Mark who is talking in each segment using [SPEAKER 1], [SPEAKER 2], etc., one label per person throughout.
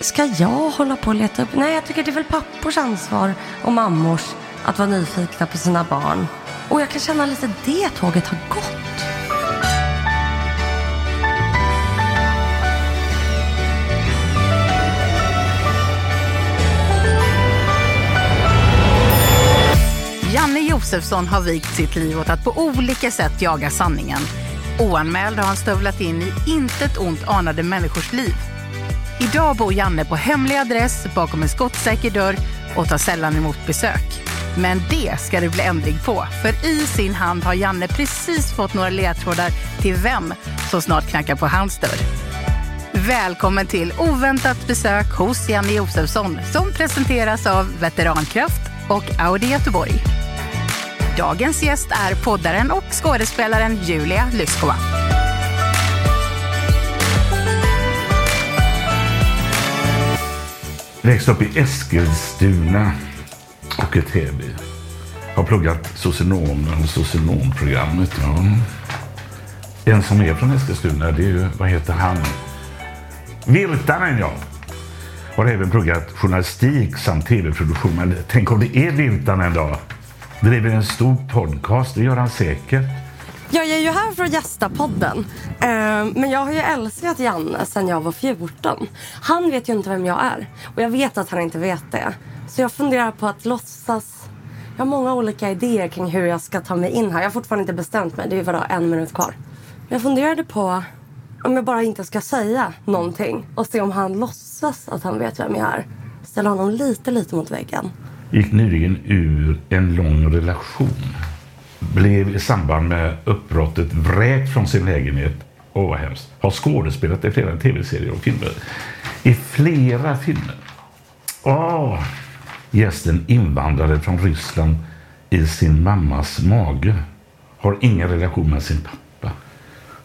[SPEAKER 1] Ska jag hålla på och leta upp? Nej, jag tycker det är väl pappors ansvar och mammors att vara nyfikna på sina barn. Och jag kan känna lite det tåget har gått.
[SPEAKER 2] Janne Josefsson har vikt sitt liv åt att på olika sätt jaga sanningen. Oanmäld har han stövlat in i intet ont anade människors liv. Idag bor Janne på hemlig adress bakom en skottsäker dörr och tar sällan emot besök. Men det ska det bli ändring på, för i sin hand har Janne precis fått några ledtrådar till vem som snart knackar på hans dörr. Välkommen till oväntat besök hos Janne Josefsson som presenteras av Veterankraft och Audi Göteborg. Dagens gäst är poddaren och skådespelaren Julia Lyskova.
[SPEAKER 3] Växte upp i Eskilstuna och i Täby. Har pluggat socionomen, socionomprogrammet. Ja. En som är från Eskilstuna, det är ju, vad heter han? Virtanen ja. Har även pluggat journalistik samt tv-produktion. Men tänk om det är Virtanen då? Driver en stor podcast, det gör han säkert.
[SPEAKER 1] Jag är ju här för att gästa podden. Eh, men jag har ju älskat Janne sedan jag var 14. Han vet ju inte vem jag är. Och jag vet att han inte vet det. Så jag funderar på att låtsas... Jag har många olika idéer kring hur jag ska ta mig in här. Jag har fortfarande inte bestämt mig. Det är ju bara en minut kvar. Men jag funderade på om jag bara inte ska säga någonting. Och se om han låtsas att han vet vem jag är. Ställa honom lite, lite mot väggen.
[SPEAKER 3] gick nyligen ur en lång relation. Blev i samband med uppbrottet vräkt från sin lägenhet. Åh vad hemskt. Har skådespelat i flera tv-serier och filmer. I flera filmer. Åh! Gästen invandrade från Ryssland i sin mammas mage. Har ingen relation med sin pappa.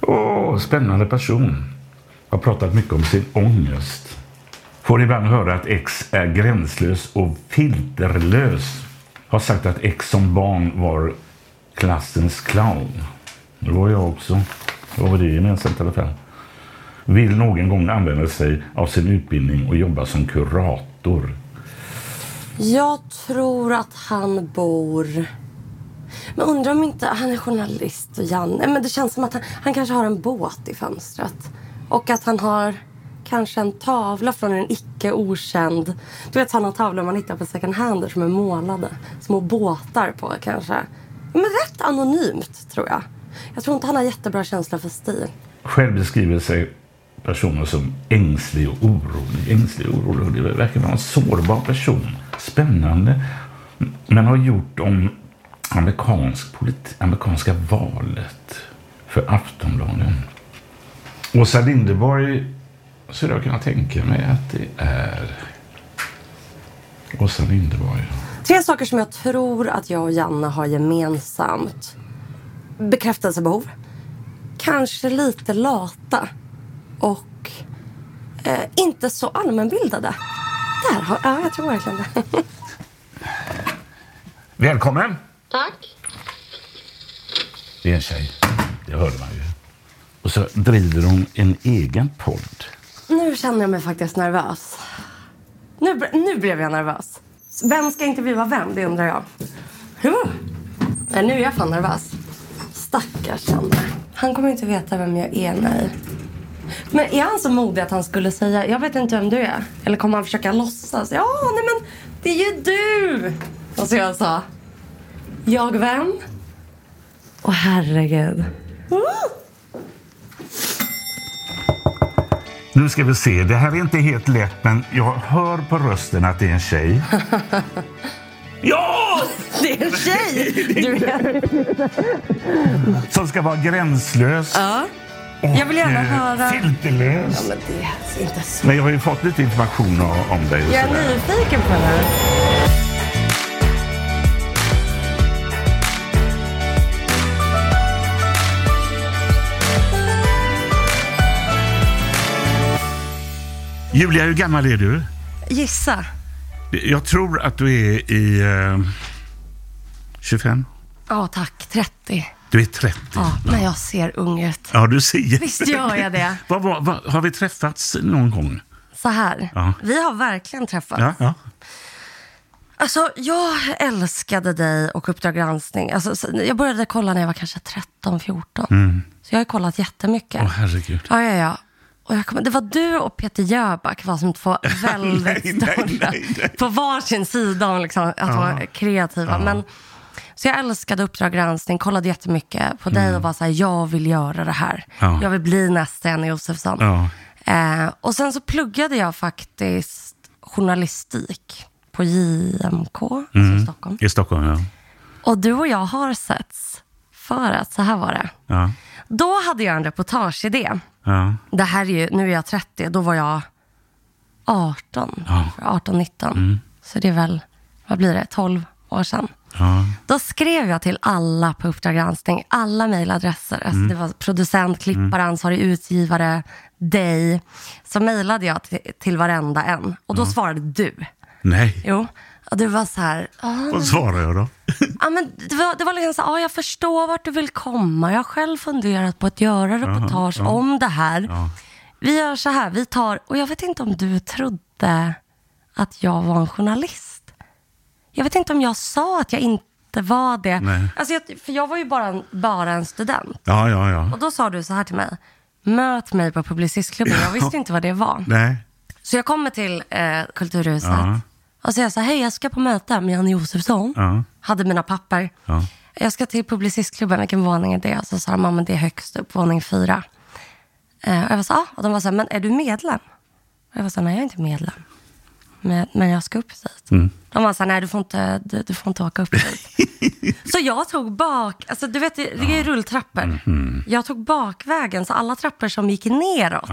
[SPEAKER 3] Åh, spännande person. Har pratat mycket om sin ångest. Får ibland höra att X är gränslös och filterlös. Har sagt att X som barn var klassens clown. Det var jag också. Vad var det gemensamt i alla fall? Vill någon gång använda sig av sin utbildning och jobba som kurator.
[SPEAKER 1] Jag tror att han bor... Men undrar om inte... Han är journalist och Janne. Men det känns som att han, han kanske har en båt i fönstret. Och att han har kanske en tavla från en icke okänd... Du vet sådana tavlor man hittar på second hand som är målade. Små båtar på kanske. Men rätt anonymt tror jag. Jag tror inte han har jättebra känsla för stil.
[SPEAKER 3] Själv beskriver sig personen som ängslig och orolig. Ängslig och orolig. Det verkar vara en sårbar person. Spännande. Men har gjort om amerikansk politi- amerikanska valet för Aftonbladet. Åsa Linderborg skulle jag kunna tänka mig att det är Åsa Linderborg.
[SPEAKER 1] Tre saker som jag tror att jag och Janne har gemensamt. Bekräftelsebehov. Kanske lite lata. Och eh, inte så allmänbildade. Där har, ja, jag tror verkligen det.
[SPEAKER 3] Välkommen!
[SPEAKER 1] Tack.
[SPEAKER 3] Det är en tjej. Det hörde man ju. Och så driver hon en egen podd.
[SPEAKER 1] Nu känner jag mig faktiskt nervös. Nu, nu blev jag nervös. Vem ska intervjua vem? Det undrar jag. Huh. Nej, nu är jag fan nervös. Stackars Janne. Han kommer inte veta vem jag är, nej. Men är han så modig att han skulle säga jag vet inte vem du är? Eller kommer han försöka låtsas? Ja, nej men det är ju du! Och så jag sa jag vem? Åh herregud.
[SPEAKER 3] Nu ska vi se. Det här är inte helt lätt, men jag hör på rösten att det är en tjej. ja!
[SPEAKER 1] Det är en tjej! Du är...
[SPEAKER 3] Som ska vara gränslös.
[SPEAKER 1] Ja. Jag vill gärna
[SPEAKER 3] eh,
[SPEAKER 1] höra...
[SPEAKER 3] Filterlös.
[SPEAKER 1] Ja, men det är inte så.
[SPEAKER 3] Men jag har ju fått lite information om dig. Och
[SPEAKER 1] Jag är nyfiken på det
[SPEAKER 3] Julia, hur gammal är du?
[SPEAKER 1] Gissa.
[SPEAKER 3] Jag tror att du är i eh, 25.
[SPEAKER 1] Ja, tack. 30.
[SPEAKER 3] Du är 30.
[SPEAKER 1] Ja, men jag ser ung ut.
[SPEAKER 3] Ja, du ser.
[SPEAKER 1] Visst gör jag det.
[SPEAKER 3] vad, vad, vad, har vi träffats någon gång?
[SPEAKER 1] Så här.
[SPEAKER 3] Ja.
[SPEAKER 1] Vi har verkligen träffats.
[SPEAKER 3] Ja, ja.
[SPEAKER 1] Alltså, jag älskade dig och Uppdrag granskning. Alltså, så- jag började kolla när jag var kanske 13, 14. Så jag har kollat jättemycket.
[SPEAKER 3] Mm. Åh, herregud.
[SPEAKER 1] Ja, ja, ja. Och jag kommer, det var du och Peter Jöback var som två väldigt
[SPEAKER 3] Nej, nej,
[SPEAKER 1] stora.
[SPEAKER 3] nej, nej.
[SPEAKER 1] På varsin sida om liksom, att vara kreativa. Men, så jag älskade Uppdrag granskning, kollade jättemycket på dig och var så här, jag vill göra det här.
[SPEAKER 3] Mm. Ja.
[SPEAKER 1] Jag vill bli nästa Jenny Josefsson.
[SPEAKER 3] Ja.
[SPEAKER 1] Eh, och sen så pluggade jag faktiskt journalistik på JMK
[SPEAKER 3] Mm.
[SPEAKER 1] i Stockholm.
[SPEAKER 3] I Stockholm, ja.
[SPEAKER 1] Och du och jag har setts för att så här var det.
[SPEAKER 3] Ja.
[SPEAKER 1] Då hade jag en reportageidé.
[SPEAKER 3] ja.
[SPEAKER 1] Det här är ju, nu är jag 30, då var jag 18. 18, 19. Så det är väl, vad blir det, 12 år sedan.
[SPEAKER 3] ja.
[SPEAKER 1] Då skrev jag till alla på Uppdrag granskning, alla mejladresser. Alltså det var producent, klippare, ansvarig utgivare, dig. Så mejlade jag till, till varenda en. Och då svarade du.
[SPEAKER 3] Nej.
[SPEAKER 1] Jo. Och du var så här, "Ah,
[SPEAKER 3] Vad svarar jag då?
[SPEAKER 1] Ja, men det, var, det var liksom så, ja, jag förstår vart du vill komma. Jag har själv funderat på att göra reportage om det här. Vi gör så här, vi tar, och jag vet inte om du trodde att jag var en journalist. Jag vet inte om jag sa att jag inte var det.
[SPEAKER 3] Nej.
[SPEAKER 1] Alltså jag, för jag var ju bara en, bara en student.
[SPEAKER 3] Ja, ja, ja.
[SPEAKER 1] Och då sa du så här till mig, möt mig på Publicistklubben. Jag visste inte vad det var.
[SPEAKER 3] Nej.
[SPEAKER 1] Så jag kommer till eh, Kulturhuset
[SPEAKER 3] Ja.
[SPEAKER 1] Och säger så här, hej jag ska på möte med Janne Josefsson.
[SPEAKER 3] Ja.
[SPEAKER 1] Hade mina papper.
[SPEAKER 3] Ja.
[SPEAKER 1] Jag ska till Publicistklubben, vilken våning är det? Så sa de, "Ja, men det är högst upp, våning fyra. Eh, och jag var så, ja. Och de var så här, men är du medlem? Och jag var så här, nej jag är inte medlem. Men, men jag ska upp dit.
[SPEAKER 3] Mm.
[SPEAKER 1] De var så här, nej du får inte, du, du får inte åka upp dit. så jag tog bak, alltså du vet det det är rulltrappor.
[SPEAKER 3] Mhm.
[SPEAKER 1] Jag tog bakvägen, så alla trappor som gick neråt.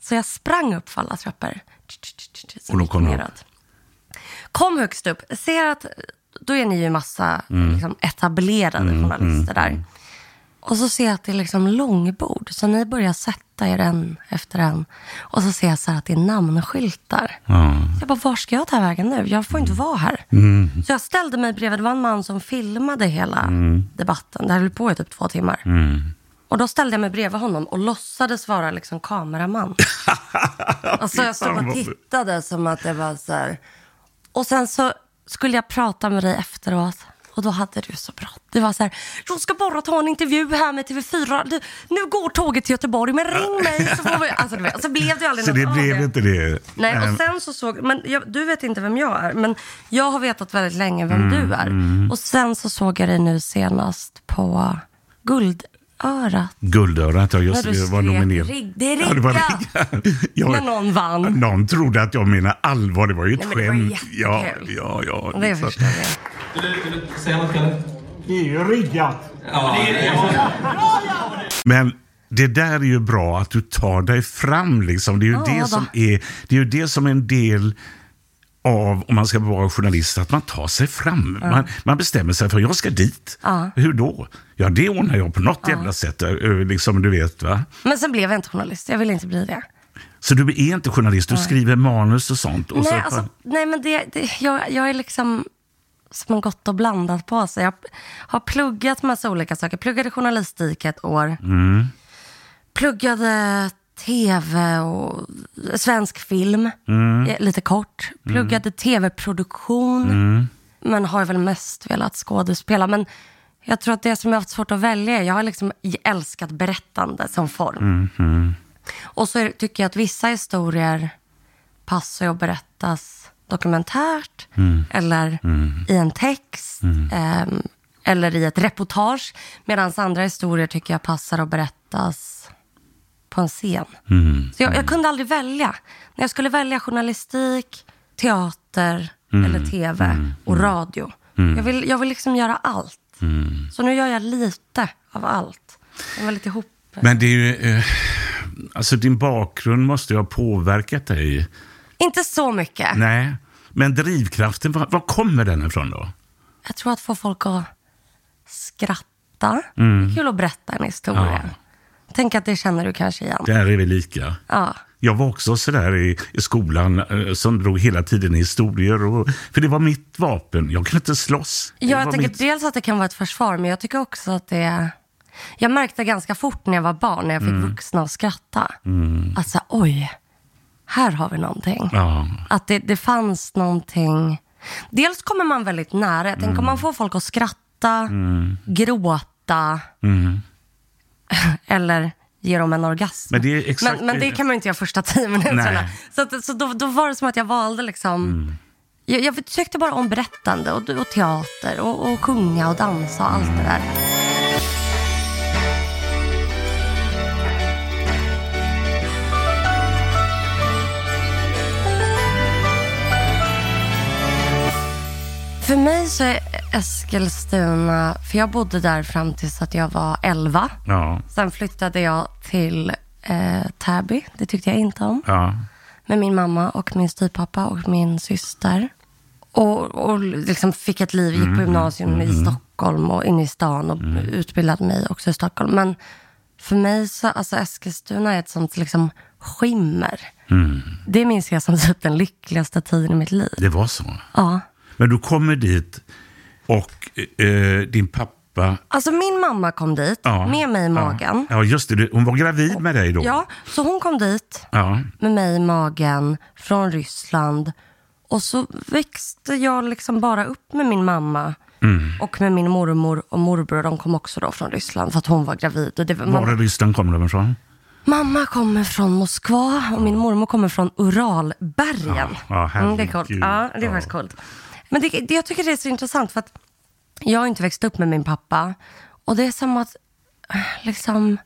[SPEAKER 1] Så jag sprang upp för alla trappor.
[SPEAKER 3] Och då kom
[SPEAKER 1] neråt. Kom högst upp, ser att då är ni ju massa
[SPEAKER 3] Mm.
[SPEAKER 1] liksom, etablerade journalister där. Och så ser jag att det är liksom långbord. Så ni börjar sätta er en efter en. Och så ser jag så att det är namnskyltar.
[SPEAKER 3] Ja.
[SPEAKER 1] Jag bara, var ska jag ta vägen nu? Jag får inte vara här. Så jag ställde mig bredvid, det var en man som filmade hela debatten. Det här höll på i typ två timmar. Och då ställde jag mig bredvid honom och låtsades vara liksom kameraman. alltså jag stod och tittade som att det var så här. Och sen så skulle jag prata med dig efteråt. Och då hade du så bra. Det var så här, jag ska bara ta en intervju här med TV4. Du, nu går tåget till Göteborg, men ring mig så får vi... Alltså, du vet, så blev det aldrig
[SPEAKER 3] Så det blev inte det?
[SPEAKER 1] Nej, och sen så såg, men jag, du vet inte vem jag är, men jag har vetat väldigt länge vem
[SPEAKER 3] Mm,
[SPEAKER 1] du är. Och sen så såg jag dig nu senast på Guldörat.
[SPEAKER 3] Guldörat, ja just det, jag var nominerad.
[SPEAKER 1] "Rigg- det är
[SPEAKER 3] Ja, det var
[SPEAKER 1] riggat!"
[SPEAKER 3] riggat. Jag-
[SPEAKER 1] När någon vann.
[SPEAKER 3] Någon trodde att jag menade allvar, det var ju ett
[SPEAKER 1] Nej, men det var
[SPEAKER 3] skämt. Ja,
[SPEAKER 1] jättekul.
[SPEAKER 3] ja, ja.
[SPEAKER 1] Det
[SPEAKER 3] Så-
[SPEAKER 1] förstår jag.
[SPEAKER 4] Vill du, vill du säga något, Kalle?
[SPEAKER 5] Det är ju riggat.
[SPEAKER 3] Men det där är ju bra att du tar dig fram liksom. Det är ju,
[SPEAKER 1] Ja,
[SPEAKER 3] det som, är, det är, ju det som är en del av, om man ska vara journalist, att man tar sig fram. Man, man bestämmer sig för jag ska dit.
[SPEAKER 1] Ja.
[SPEAKER 3] Hur då? Ja, det ordnar jag på något jävla sätt. eh, Liksom du vet va.
[SPEAKER 1] Men sen blev jag inte journalist. Jag ville inte bli det.
[SPEAKER 3] Så du är inte journalist, du skriver manus och sånt. Och
[SPEAKER 1] nej,
[SPEAKER 3] så,
[SPEAKER 1] alltså, nej, men det, det, jag, jag är liksom som en gott och blandat på sig. Jag har pluggat massa olika saker. Pluggade journalistik ett år.
[SPEAKER 3] Mm.
[SPEAKER 1] Pluggade tv och svensk film,
[SPEAKER 3] Mm.
[SPEAKER 1] eh, lite kort. Pluggade tv-produktion,
[SPEAKER 3] Mm.
[SPEAKER 1] men har väl mest velat skådespela. Men jag tror att det som jag har haft svårt att välja är, jag har liksom älskat berättande som form.
[SPEAKER 3] Mhm.
[SPEAKER 1] Och så tycker jag att vissa historier passar att berättas dokumentärt
[SPEAKER 3] Mm.
[SPEAKER 1] eller i en text ehm, eller i ett reportage. Medan andra historier tycker jag passar att berättas på en scen.
[SPEAKER 3] Mm.
[SPEAKER 1] Så jag, jag kunde aldrig välja. När jag skulle välja journalistik, teater
[SPEAKER 3] Mm.
[SPEAKER 1] eller tv och radio. Jag, vill, jag vill liksom göra allt.
[SPEAKER 3] Mm.
[SPEAKER 1] Så nu gör jag lite av allt. Jag var lite ihop.
[SPEAKER 3] Men det är ju, eh, alltså din bakgrund måste ju ha påverkat dig.
[SPEAKER 1] Inte så mycket.
[SPEAKER 3] Nej, men drivkraften, var, var kommer den ifrån då?
[SPEAKER 1] Jag tror att få folk att skratta. Det är kul att berätta en historia.
[SPEAKER 3] Mm. Ja.
[SPEAKER 1] Tänk att det känner du kanske igen.
[SPEAKER 3] Där är vi lika.
[SPEAKER 1] Ja.
[SPEAKER 3] Jag var också sådär i, i skolan eh, som drog hela tiden historier. Och, för det var mitt vapen. Jag kunde inte slåss.
[SPEAKER 1] Ja, jag tänker
[SPEAKER 3] mitt-
[SPEAKER 1] dels att det kan vara ett försvar, men jag tycker också att det... Jag märkte ganska fort när jag var barn, när jag fick
[SPEAKER 3] Mm.
[SPEAKER 1] vuxna att skratta. Att så, oj, här har vi någonting.
[SPEAKER 3] Ja.
[SPEAKER 1] Att det, det fanns någonting. Dels kommer man väldigt nära. Tänker
[SPEAKER 3] Mm.
[SPEAKER 1] om man får folk att skratta, gråta
[SPEAKER 3] Mm.
[SPEAKER 1] Eller ge dem en orgasm.
[SPEAKER 3] Men det exakt
[SPEAKER 1] men, men det kan man inte göra första tio minuterna. Så, att, så då, då var det som att jag valde liksom...
[SPEAKER 3] Mm.
[SPEAKER 1] Jag, jag tyckte bara om berättande och, och teater och, och sjunga och dansa och allt det där. För mig så är Eskilstuna, för jag bodde där fram tills att jag var 11.
[SPEAKER 3] Ja,
[SPEAKER 1] Sen flyttade jag till eh, Täby, det tyckte jag inte om.
[SPEAKER 3] ja.
[SPEAKER 1] Med min mamma och min styvpappa och min syster. Och, och liksom fick ett liv, gick på gymnasium i Stockholm och inne i stan och utbildade mig också i Stockholm. Men för mig så, alltså Eskilstuna är ett sånt liksom skimmer. Det minns jag som typ den lyckligaste tiden i mitt liv.
[SPEAKER 3] Det var så.
[SPEAKER 1] Ja.
[SPEAKER 3] Men du kommer dit och eh, din pappa...
[SPEAKER 1] Alltså min mamma kom dit
[SPEAKER 3] Ja,
[SPEAKER 1] med mig i magen.
[SPEAKER 3] Ja, ja just det. Hon var gravid med dig då.
[SPEAKER 1] Ja, så hon kom dit
[SPEAKER 3] Ja.
[SPEAKER 1] med mig i magen från Ryssland. Och så växte jag liksom bara upp med min mamma och med min mormor och morbror. De kom också då från Ryssland för att hon var gravid. Och det var,
[SPEAKER 3] Var i Ryssland kommer de ifrån?
[SPEAKER 1] mamma kommer från Moskva och min mormor kommer från Uralbergen.
[SPEAKER 3] Ja, ja,
[SPEAKER 1] mm, det är coolt. Ja, det är
[SPEAKER 3] Ja.
[SPEAKER 1] faktiskt coolt. Men det, det, jag tycker det är så intressant för att jag har inte växt upp med min pappa. Och det är som att, eh, liksom,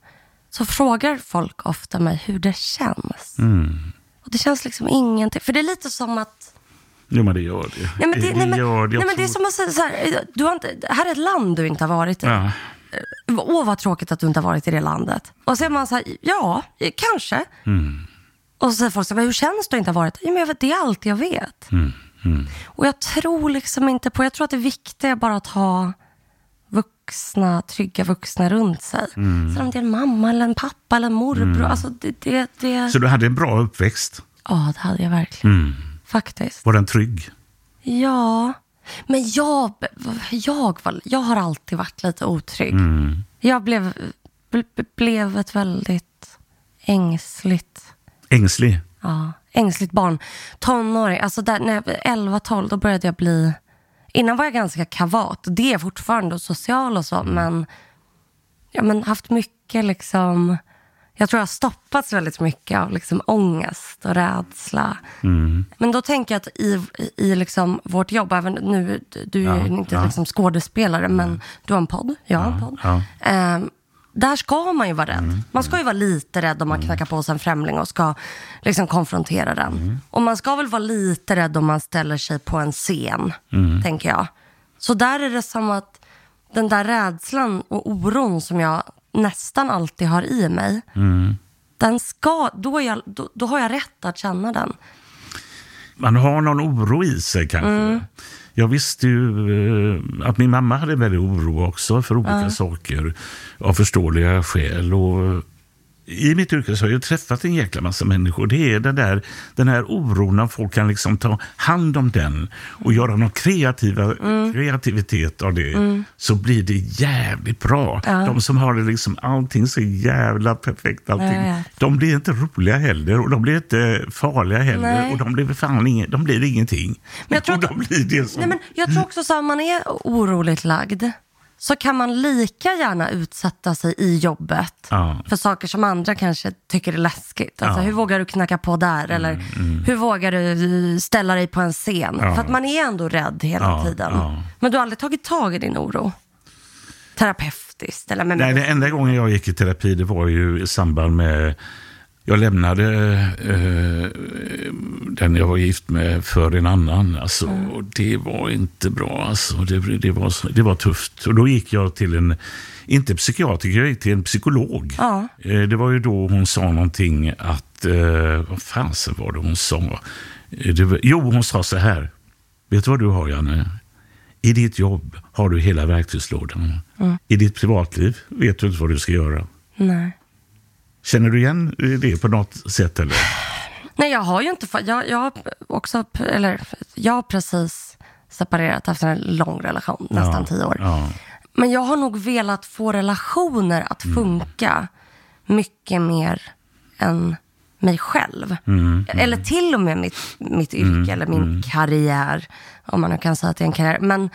[SPEAKER 1] så frågar folk ofta mig hur det känns.
[SPEAKER 3] Mm.
[SPEAKER 1] Och det känns liksom ingenting. För det är lite som att
[SPEAKER 3] Jo, men det gör det.
[SPEAKER 1] Nej, men det, nej, men,
[SPEAKER 3] gör det.
[SPEAKER 1] nej, men det är som att säga så här, du har inte, det här är ett land du inte har varit i.
[SPEAKER 3] Ja.
[SPEAKER 1] Åh, vad tråkigt att du inte har varit i det landet. Och så är man så här, ja, eh, kanske.
[SPEAKER 3] Mm.
[SPEAKER 1] Och så säger folk så här, hur känns det att inte ha varit? Ja, men jag vet, det är allt jag vet.
[SPEAKER 3] Mm.
[SPEAKER 1] Och jag tror liksom inte på, jag tror att det viktiga är bara att ha vuxna, trygga vuxna runt sig.
[SPEAKER 3] Mm.
[SPEAKER 1] Så om det är en mamma eller en pappa eller en morbror. Alltså det, det, det...
[SPEAKER 3] Så du hade en bra uppväxt?
[SPEAKER 1] Ja, det hade jag verkligen.
[SPEAKER 3] Mm.
[SPEAKER 1] Faktiskt.
[SPEAKER 3] Var den trygg?
[SPEAKER 1] Ja, men jag, jag, var, jag har alltid varit lite otrygg.
[SPEAKER 3] Mm.
[SPEAKER 1] Jag blev, blev ett väldigt ängsligt,
[SPEAKER 3] Ängslig?
[SPEAKER 1] ja, ängsligt barn. Tonåring, alltså där, när jag var 11-12 då började jag bli... Innan var jag ganska kavat. Det är jag fortfarande och social och så,
[SPEAKER 3] Mm.
[SPEAKER 1] men, ja, men haft mycket liksom... Jag tror jag har stoppats väldigt mycket av liksom ångest och rädsla.
[SPEAKER 3] Mm.
[SPEAKER 1] Men då tänker jag att i, i liksom vårt jobb, även nu, du är
[SPEAKER 3] Ja,
[SPEAKER 1] inte
[SPEAKER 3] ja.
[SPEAKER 1] liksom skådespelare, men du har en podd, jag har en podd.
[SPEAKER 3] ja.
[SPEAKER 1] Där ska man ju vara rädd.
[SPEAKER 3] Mm.
[SPEAKER 1] Man ska ju vara lite rädd om man knackar på sig en främling och ska liksom konfrontera den.
[SPEAKER 3] Mm.
[SPEAKER 1] Och man ska väl vara lite rädd om man ställer sig på en scen,
[SPEAKER 3] Mm.
[SPEAKER 1] tänker jag. Så där är det som att den där rädslan och oron som jag nästan alltid har i mig,
[SPEAKER 3] Mm.
[SPEAKER 1] den ska, då, jag, då, då har jag rätt att känna den.
[SPEAKER 3] Man har någon oro i sig kanske. Jag visste ju eh, att min mamma hade väldigt oro också för olika
[SPEAKER 1] Ja.
[SPEAKER 3] saker av förståeliga skäl. Och I mitt yrke så har jag träffat en jäkla massa människor. Det är den, där, den här oron när folk kan liksom ta hand om den och göra någon kreativa, kreativitet av det.
[SPEAKER 1] Mm.
[SPEAKER 3] Så blir det jävligt bra.
[SPEAKER 1] Ja.
[SPEAKER 3] De som har det liksom allting så jävla perfekt. Allting,
[SPEAKER 1] Ja.
[SPEAKER 3] De blir inte roliga heller och de blir inte farliga heller.
[SPEAKER 1] Nej.
[SPEAKER 3] Och de blir fan ingen, de blir ingenting.
[SPEAKER 1] Men jag tror
[SPEAKER 3] och de blir det som...
[SPEAKER 1] Nej, men jag tror också om man är oroligt lagd så kan man lika gärna utsätta sig i jobbet
[SPEAKER 3] Ja.
[SPEAKER 1] för saker som andra kanske tycker är läskigt. Alltså,
[SPEAKER 3] Ja.
[SPEAKER 1] Hur vågar du knacka på där? Eller
[SPEAKER 3] mm.
[SPEAKER 1] hur vågar du ställa dig på en scen?
[SPEAKER 3] Ja.
[SPEAKER 1] För att man är ändå rädd hela tiden. Men du har aldrig tagit tag i din oro? Terapeutiskt? Eller med
[SPEAKER 3] Nej, det enda gången jag gick i terapi det var ju i samband med... Jag lämnade eh, den jag var gift med för en annan. Alltså, och det var inte bra. Alltså. Det, det, var, det var tufft. Och då gick jag till en, inte psykiatriker, jag gick till en psykolog.
[SPEAKER 1] Ja.
[SPEAKER 3] Eh, det var ju då hon sa någonting att... Eh, vad fasen var det hon sa? Eh, Det var, jo, hon sa så här. Vet du vad du har, Janne? I ditt jobb har du hela verktygslådan.
[SPEAKER 1] Mm.
[SPEAKER 3] I ditt privatliv vet du inte vad du ska göra.
[SPEAKER 1] Nej.
[SPEAKER 3] Känner du igen det på något sätt? Eller?
[SPEAKER 1] Nej, jag har ju inte... Jag, jag, har också, eller, jag har precis separerat efter en lång relation, nästan
[SPEAKER 3] Ja,
[SPEAKER 1] tio år.
[SPEAKER 3] Ja.
[SPEAKER 1] Men jag har nog velat få relationer att
[SPEAKER 3] Mm.
[SPEAKER 1] funka mycket mer än mig själv.
[SPEAKER 3] Mm,
[SPEAKER 1] Eller till och med mitt, mitt yrke
[SPEAKER 3] Mm,
[SPEAKER 1] eller min
[SPEAKER 3] mm.
[SPEAKER 1] karriär. Om man nu kan säga att det är en karriär. Men,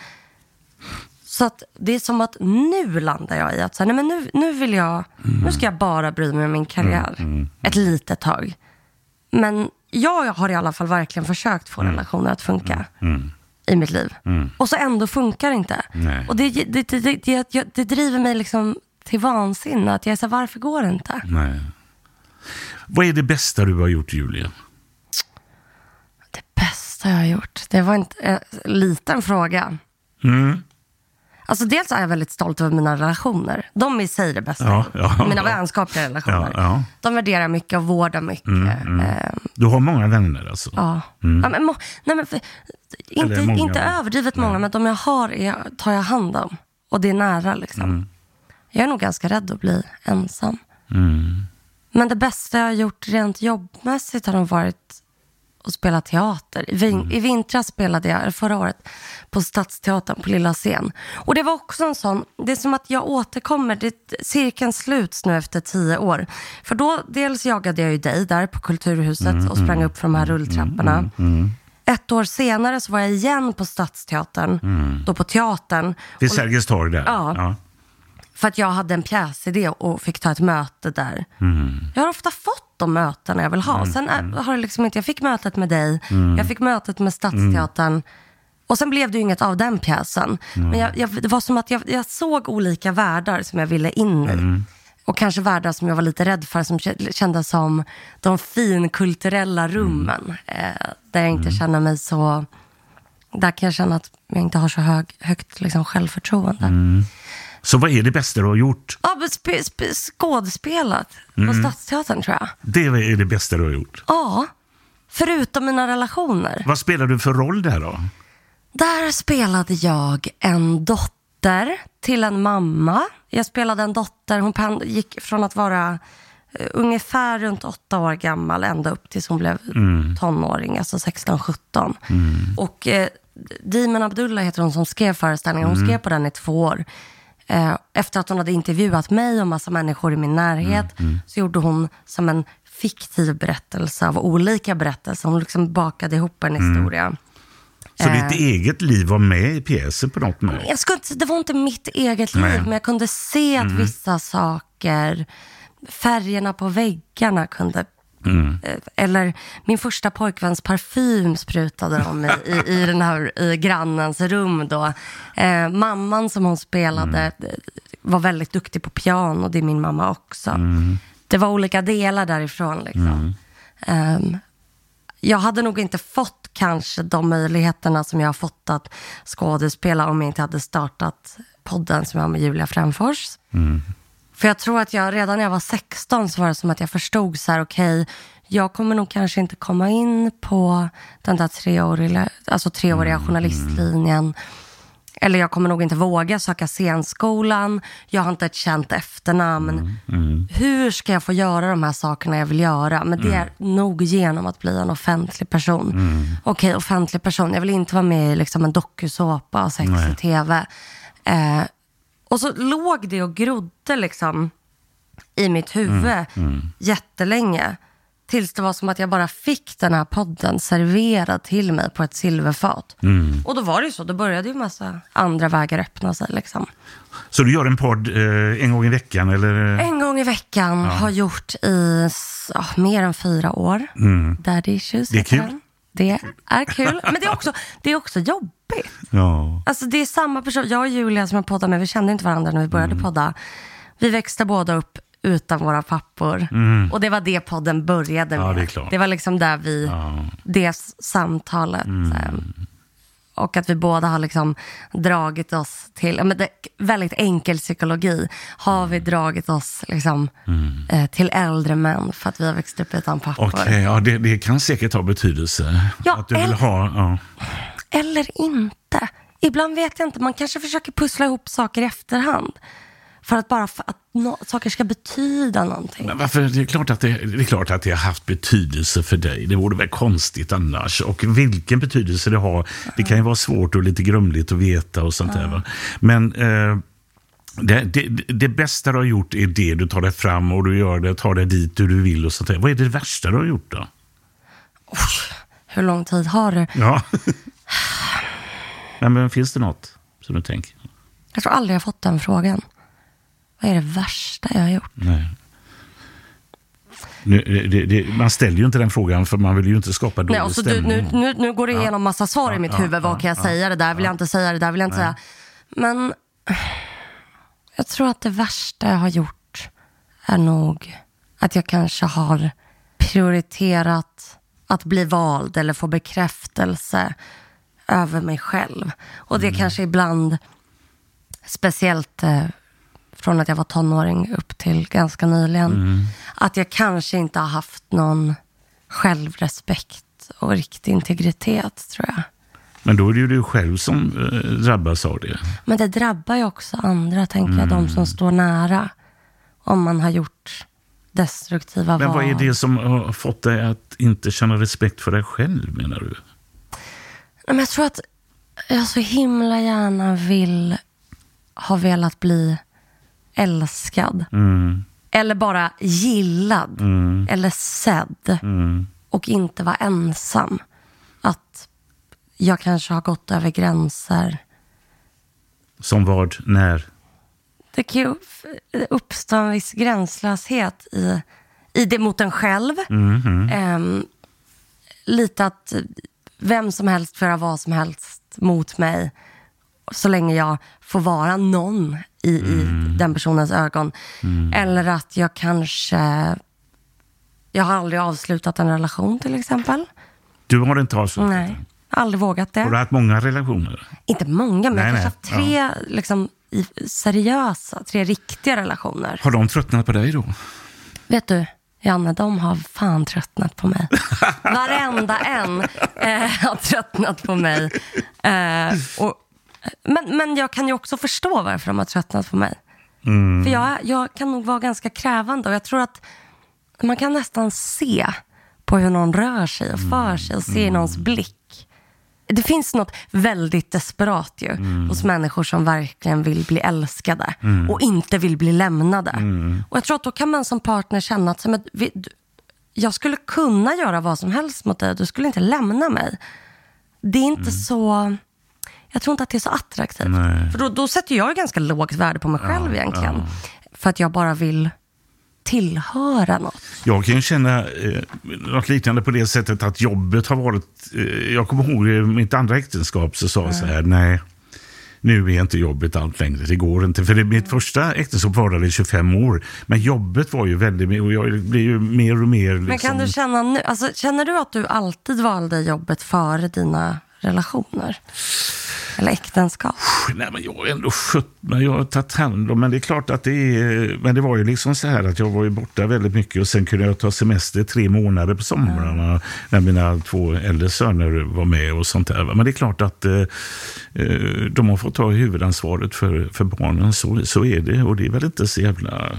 [SPEAKER 1] så att det är som att nu landar jag i att så här, nej, men nu, nu vill jag, nu ska jag bara bry mig om min karriär.
[SPEAKER 3] Mm,
[SPEAKER 1] Ett litet tag. Men jag har i alla fall verkligen försökt få relationer att funka
[SPEAKER 3] Mm.
[SPEAKER 1] i mitt liv.
[SPEAKER 3] Mm.
[SPEAKER 1] Och så ändå funkar det inte.
[SPEAKER 3] Nej.
[SPEAKER 1] Och det, det, det, det, det, det, det driver mig liksom till vansinne. Att jag är så här, varför går det inte?
[SPEAKER 3] Nej. Vad är det bästa du har gjort, Julia?
[SPEAKER 1] Bästa jag har gjort? Det var inte en liten fråga.
[SPEAKER 3] Mm.
[SPEAKER 1] Alltså dels är jag väldigt stolt över mina relationer. De är i sig det bästa.
[SPEAKER 3] Ja, ja,
[SPEAKER 1] mina
[SPEAKER 3] ja.
[SPEAKER 1] vänskapliga relationer.
[SPEAKER 3] Ja.
[SPEAKER 1] De värderar mycket och vårdar mycket.
[SPEAKER 3] Mm, mm.
[SPEAKER 1] Eh,
[SPEAKER 3] Du har många vänner alltså?
[SPEAKER 1] ja.
[SPEAKER 3] Mm.
[SPEAKER 1] men, må, nej, men, för, inte,
[SPEAKER 3] många.
[SPEAKER 1] inte överdrivet många, men de jag har är, tar jag hand om. Och det är nära liksom.
[SPEAKER 3] Mm.
[SPEAKER 1] Jag är nog ganska rädd att bli ensam.
[SPEAKER 3] Mm.
[SPEAKER 1] Men det bästa jag har gjort rent jobbmässigt har nog varit att spela teater. I, vin-
[SPEAKER 3] Mm.
[SPEAKER 1] I vintras spelade jag, förra året, på Stadsteatern på Lilla Scen. Och det var också en sån, det är som att jag återkommer, det, cirkeln sluts nu efter tio år. För då, dels jagade jag ju dig där på Kulturhuset
[SPEAKER 3] Mm,
[SPEAKER 1] och sprang
[SPEAKER 3] mm,
[SPEAKER 1] upp för de här rulltrapporna.
[SPEAKER 3] Mm.
[SPEAKER 1] Ett år senare så var jag igen på Stadsteatern,
[SPEAKER 3] Mm.
[SPEAKER 1] då på teatern.
[SPEAKER 3] Vid
[SPEAKER 1] Och-
[SPEAKER 3] Sergels torg där?
[SPEAKER 1] Ja. För att jag hade en pjäsidé och fick ta ett möte där.
[SPEAKER 3] Mm.
[SPEAKER 1] Jag har ofta fått de mötena jag vill ha.
[SPEAKER 3] Mm,
[SPEAKER 1] Sen är, har det liksom inte, jag fick mötet med dig,
[SPEAKER 3] Mm.
[SPEAKER 1] jag fick mötet med Stadsteatern. Och sen blev det ju inget av den pjäsen.
[SPEAKER 3] Mm.
[SPEAKER 1] Men jag, jag, det var som att jag, jag såg olika världar som jag ville in i.
[SPEAKER 3] Mm.
[SPEAKER 1] Och kanske världar som jag var lite rädd för, som kä- kändes som de finkulturella rummen. Eh, där jag inte känner mig så... Där kan jag känna att jag inte har så hög, högt liksom, självförtroende.
[SPEAKER 3] Så vad är det bästa du har gjort?
[SPEAKER 1] Ja, skådespelat på
[SPEAKER 3] Mm.
[SPEAKER 1] Stadsteatern tror jag.
[SPEAKER 3] Det är det bästa du har gjort.
[SPEAKER 1] Ja, förutom mina relationer.
[SPEAKER 3] Vad spelar du för roll där då?
[SPEAKER 1] Där spelade jag en dotter till en mamma. Jag spelade en dotter, hon gick från att vara eh, ungefär runt åtta år gammal ända upp tills hon blev
[SPEAKER 3] Mm.
[SPEAKER 1] tonåring, alltså 16-17.
[SPEAKER 3] Mm.
[SPEAKER 1] Och eh, Dimen Abdullah heter hon som skrev föreställningen. Hon
[SPEAKER 3] Mm.
[SPEAKER 1] skrev på den i två år. Eh, efter att hon hade intervjuat mig och massa människor i min närhet
[SPEAKER 3] Mm,
[SPEAKER 1] så gjorde hon som en fiktiv berättelse av olika berättelser. Hon liksom bakade ihop en
[SPEAKER 3] Mm.
[SPEAKER 1] historia.
[SPEAKER 3] Så
[SPEAKER 1] Eh,
[SPEAKER 3] ditt eget liv var med i pjäsen på något sätt?
[SPEAKER 1] jag skulle inte, det var inte mitt eget liv,
[SPEAKER 3] Nej.
[SPEAKER 1] men jag kunde se att
[SPEAKER 3] Mm.
[SPEAKER 1] vissa saker, färgerna på väggarna kunde
[SPEAKER 3] Mm.
[SPEAKER 1] eh, eller min första pojkväns parfym sprutade de i, i, i den här i grannens rum då. Eh, mamman som hon spelade
[SPEAKER 3] Mm.
[SPEAKER 1] eh, var väldigt duktig på piano, det är min mamma också.
[SPEAKER 3] Mm.
[SPEAKER 1] Det var olika delar därifrån liksom. Ehm, jag hade nog inte fått kanske de möjligheterna som jag har fått att skådespela om jag inte hade startat podden som jag har med Julia Frändfors.
[SPEAKER 3] Mm.
[SPEAKER 1] För jag tror att jag redan när jag var 16 så var det som att jag förstod så här, okej, jag kommer nog kanske inte komma in på den där treåriga, alltså treåriga
[SPEAKER 3] Mm,
[SPEAKER 1] journalistlinjen. Eller jag kommer nog inte våga söka scenskolan. Jag har inte ett känt efternamn.
[SPEAKER 3] Mm,
[SPEAKER 1] Hur ska jag få göra de här sakerna jag vill göra? Men det är nog genom att bli en offentlig person.
[SPEAKER 3] Mm.
[SPEAKER 1] Okej, offentlig person. Jag vill inte vara med i liksom en dokusåpa och sex i tv. Eh, och så låg det och grodde liksom i mitt huvud
[SPEAKER 3] Mm,
[SPEAKER 1] jättelänge. Tills det var som att jag bara fick den här podden serverad till mig på ett silverfat.
[SPEAKER 3] mm.
[SPEAKER 1] Och då var det ju så, då började ju massa andra vägar öppna sig. Liksom.
[SPEAKER 3] Så du gör en podd eh, en gång i veckan eller?
[SPEAKER 1] En gång i veckan har gjort i ja, mer än fyra år. Daddy issues
[SPEAKER 3] Mm. Det är kul.
[SPEAKER 1] Det är kul, men det är också, det är också jobbigt.
[SPEAKER 3] Ja.
[SPEAKER 1] Alltså det är samma person, jag och Julia som jag poddar med, vi kände inte varandra när vi började
[SPEAKER 3] Mm.
[SPEAKER 1] podda. Vi växte båda upp utan våra pappor. Och det var det podden började med.
[SPEAKER 3] Mm. Ja, det är klart.
[SPEAKER 1] var liksom där vi,
[SPEAKER 3] Ja. Mm.
[SPEAKER 1] det samtalet. eh, Och att vi båda har liksom dragit oss till, men det, väldigt enkel psykologi, har vi dragit oss liksom, eh, till äldre män för att vi har växt upp utan pappor.
[SPEAKER 3] Mm. Okej, ja, det, det kan säkert ha betydelse.
[SPEAKER 1] Ja,
[SPEAKER 3] att du vill ha... Ja.
[SPEAKER 1] Eller inte. Ibland vet jag inte, man kanske försöker pussla ihop saker i efterhand. För att bara för att nå- saker ska betyda någonting.
[SPEAKER 3] Men varför? Det är, klart att det, det är klart att det har haft betydelse för dig. Det vore väl konstigt annars. Och vilken betydelse det har, det kan ju vara svårt och lite grumligt att veta och sånt där. Va? Men eh, det, det, det bästa du har gjort är det du tar dig fram och du gör det, tar dig dit du vill och sånt där. Vad är det värsta du har gjort då?
[SPEAKER 1] Hur lång tid har du?
[SPEAKER 3] Ja. Nej, men finns det något som du tänker?
[SPEAKER 1] Jag tror aldrig jag fått den frågan. Vad är det värsta jag har gjort?
[SPEAKER 3] Nej. Nu, det, det, man ställer ju inte den frågan för man vill ju inte skapa dålig
[SPEAKER 1] Nej, och så du,
[SPEAKER 3] stämning.
[SPEAKER 1] nu, nu, nu går det
[SPEAKER 3] Ja.
[SPEAKER 1] igenom massa svar i mitt
[SPEAKER 3] Ja,
[SPEAKER 1] huvud.
[SPEAKER 3] ja,
[SPEAKER 1] Vad kan jag
[SPEAKER 3] ja,
[SPEAKER 1] säga? Det där vill jag inte säga, det där vill jag inte
[SPEAKER 3] Nej.
[SPEAKER 1] säga. Men jag tror att det värsta jag har gjort är nog att jag kanske har prioriterat att bli vald eller få bekräftelse över mig själv. Och det kanske ibland, speciellt eh, från att jag var tonåring upp till ganska nyligen, att jag kanske inte har haft någon självrespekt och riktig integritet, tror jag.
[SPEAKER 3] Men då är det ju du själv som eh, drabbas av det.
[SPEAKER 1] Men det drabbar ju också andra, tänker jag, de som står nära. Om man har gjort destruktiva
[SPEAKER 3] Men
[SPEAKER 1] val.
[SPEAKER 3] vad är det som har fått dig att inte känna respekt för dig själv, menar du?
[SPEAKER 1] Men jag tror att jag så himla gärna vill ha velat bli älskad.
[SPEAKER 3] Mm.
[SPEAKER 1] Eller bara gillad. Eller sedd.
[SPEAKER 3] Mm.
[SPEAKER 1] Och inte vara ensam. Att jag kanske har gått över gränser.
[SPEAKER 3] Som vad, när?
[SPEAKER 1] Det kan ju uppstå en viss gränslöshet i, i det mot en själv. Ehm, lite att vem som helst får göra vad som helst mot mig. Så länge jag får vara någon i, i den personens ögon. Eller att jag kanske... Jag har aldrig avslutat en relation till exempel.
[SPEAKER 3] Du har inte avslutat
[SPEAKER 1] Nej,
[SPEAKER 3] den.
[SPEAKER 1] aldrig vågat det.
[SPEAKER 3] Har du haft många relationer?
[SPEAKER 1] Inte många, men
[SPEAKER 3] Nej,
[SPEAKER 1] jag kanske haft tre liksom, i, seriösa, tre riktiga relationer.
[SPEAKER 3] Har de tröttnat på dig då?
[SPEAKER 1] Vet du, Janne, de har fan tröttnat på mig. Varenda en eh, har tröttnat på mig. Eh, och, men, men jag kan ju också förstå varför de har tröttnat på mig. För jag, jag kan nog vara ganska krävande och jag tror att man kan nästan se på hur någon rör sig och för sig och se i någons blick. Det finns något väldigt desperat ju hos människor som verkligen vill bli älskade och inte vill bli lämnade. Och jag tror att då kan man som partner känna att men, jag skulle kunna göra vad som helst mot dig, du skulle inte lämna mig. Det är inte så... Jag tror inte att det är så attraktivt.
[SPEAKER 3] Nej.
[SPEAKER 1] För då, då sätter jag ganska lågt värde på mig själv egentligen. För att jag bara vill tillhöra något.
[SPEAKER 3] Jag kan ju känna eh, något liknande på det sättet att jobbet har varit... Eh, jag kommer ihåg i mitt andra äktenskap så sa jag så här, nej, nu är inte jobbet allt längre, det går inte. För det, mitt första äktenskap varade i 25 år, men jobbet var ju väldigt... Och jag blir ju mer och mer... Liksom,
[SPEAKER 1] Men kan du känna nu, alltså, känner du att du alltid valde jobbet före dina relationer? Eller äktenskap?
[SPEAKER 3] Nej, men jag har ändå skött mig. Jag har tagit hand om Men det är klart att det är... Men det var ju liksom så här att jag var ju borta väldigt mycket och sen kunde jag ta semester tre månader på somrarna när mina två äldre söner var med och sånt där. Men det är klart att eh, eh, de har fått ta huvudansvaret för, för barnen. Så, så är det. Och det är väl inte så jävla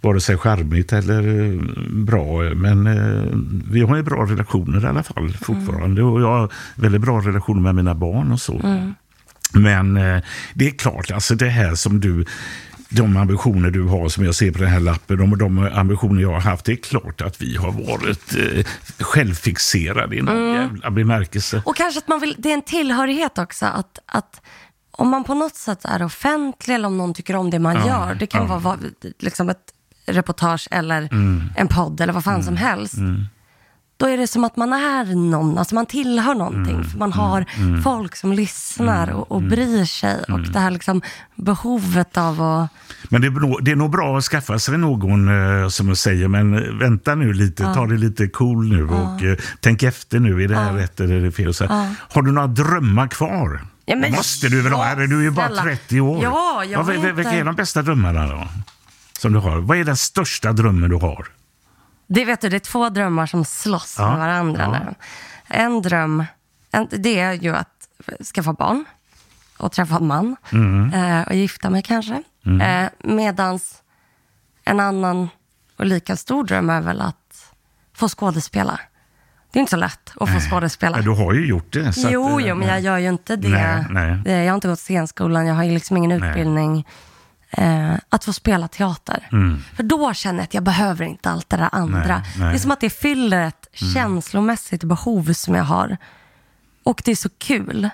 [SPEAKER 3] vare sig charmigt eller eh, bra. Men eh, vi har ju bra relationer i alla fall fortfarande. Och jag har väldigt bra relationer med mina barn och så.
[SPEAKER 1] Mm.
[SPEAKER 3] Men eh, det är klart, alltså det här som du de ambitioner du har som jag ser på den här lappen, de, de ambitioner jag har haft, det är klart att vi har varit eh, självfixerade i någon
[SPEAKER 1] Mm.
[SPEAKER 3] jävla bemärkelse.
[SPEAKER 1] Och kanske att man vill, det är en tillhörighet också. Att, att om man på något sätt är offentlig eller om någon tycker om det man
[SPEAKER 3] Ja,
[SPEAKER 1] gör. Det kan
[SPEAKER 3] ja.
[SPEAKER 1] vara liksom ett reportage eller
[SPEAKER 3] Mm.
[SPEAKER 1] en podd eller vad fan som helst. Då är det som att man är någon, alltså man tillhör någonting.
[SPEAKER 3] Mm.
[SPEAKER 1] För man har folk som lyssnar och, och bryr sig. Och
[SPEAKER 3] Mm.
[SPEAKER 1] det här liksom behovet av att...
[SPEAKER 3] Men det är, nog, det är nog bra att skaffa sig någon eh, som säger, men eh, vänta nu lite, ta det lite cool nu och eh, tänk efter nu, är det här rätt eller är det fel? Så. Har du några drömmar kvar?
[SPEAKER 1] Ja,
[SPEAKER 3] måste du väl ha?
[SPEAKER 1] Ja,
[SPEAKER 3] Du är ju bara
[SPEAKER 1] snälla.
[SPEAKER 3] 30 år.
[SPEAKER 1] Ja, jag
[SPEAKER 3] Vad-
[SPEAKER 1] vet
[SPEAKER 3] vil- Vilka är de bästa drömmarna då? Som du har? Vad är den största drömmen du har?
[SPEAKER 1] Det vet du, det är två drömmar som slåss
[SPEAKER 3] Ja,
[SPEAKER 1] med varandra
[SPEAKER 3] ja.
[SPEAKER 1] nu. En dröm, en, det är ju att skaffa barn och träffa en man
[SPEAKER 3] Mm.
[SPEAKER 1] eh, och gifta mig kanske. Eh, medans en annan och lika stor dröm är väl att få skådespela. Det är inte så lätt att få skådespela.
[SPEAKER 3] Du har ju gjort det. så att,
[SPEAKER 1] jo,
[SPEAKER 3] eh,
[SPEAKER 1] jo, men jag gör ju inte det.
[SPEAKER 3] Nej, nej.
[SPEAKER 1] jag har inte gått scenskolan, jag har ju liksom ingen
[SPEAKER 3] Nej.
[SPEAKER 1] utbildning. Eh, att få spela teater.
[SPEAKER 3] Mm.
[SPEAKER 1] För då känner jag att jag behöver inte allt det där andra.
[SPEAKER 3] Nej, nej.
[SPEAKER 1] Det är som att det fyller ett känslomässigt behov som jag har. Och det är så kul.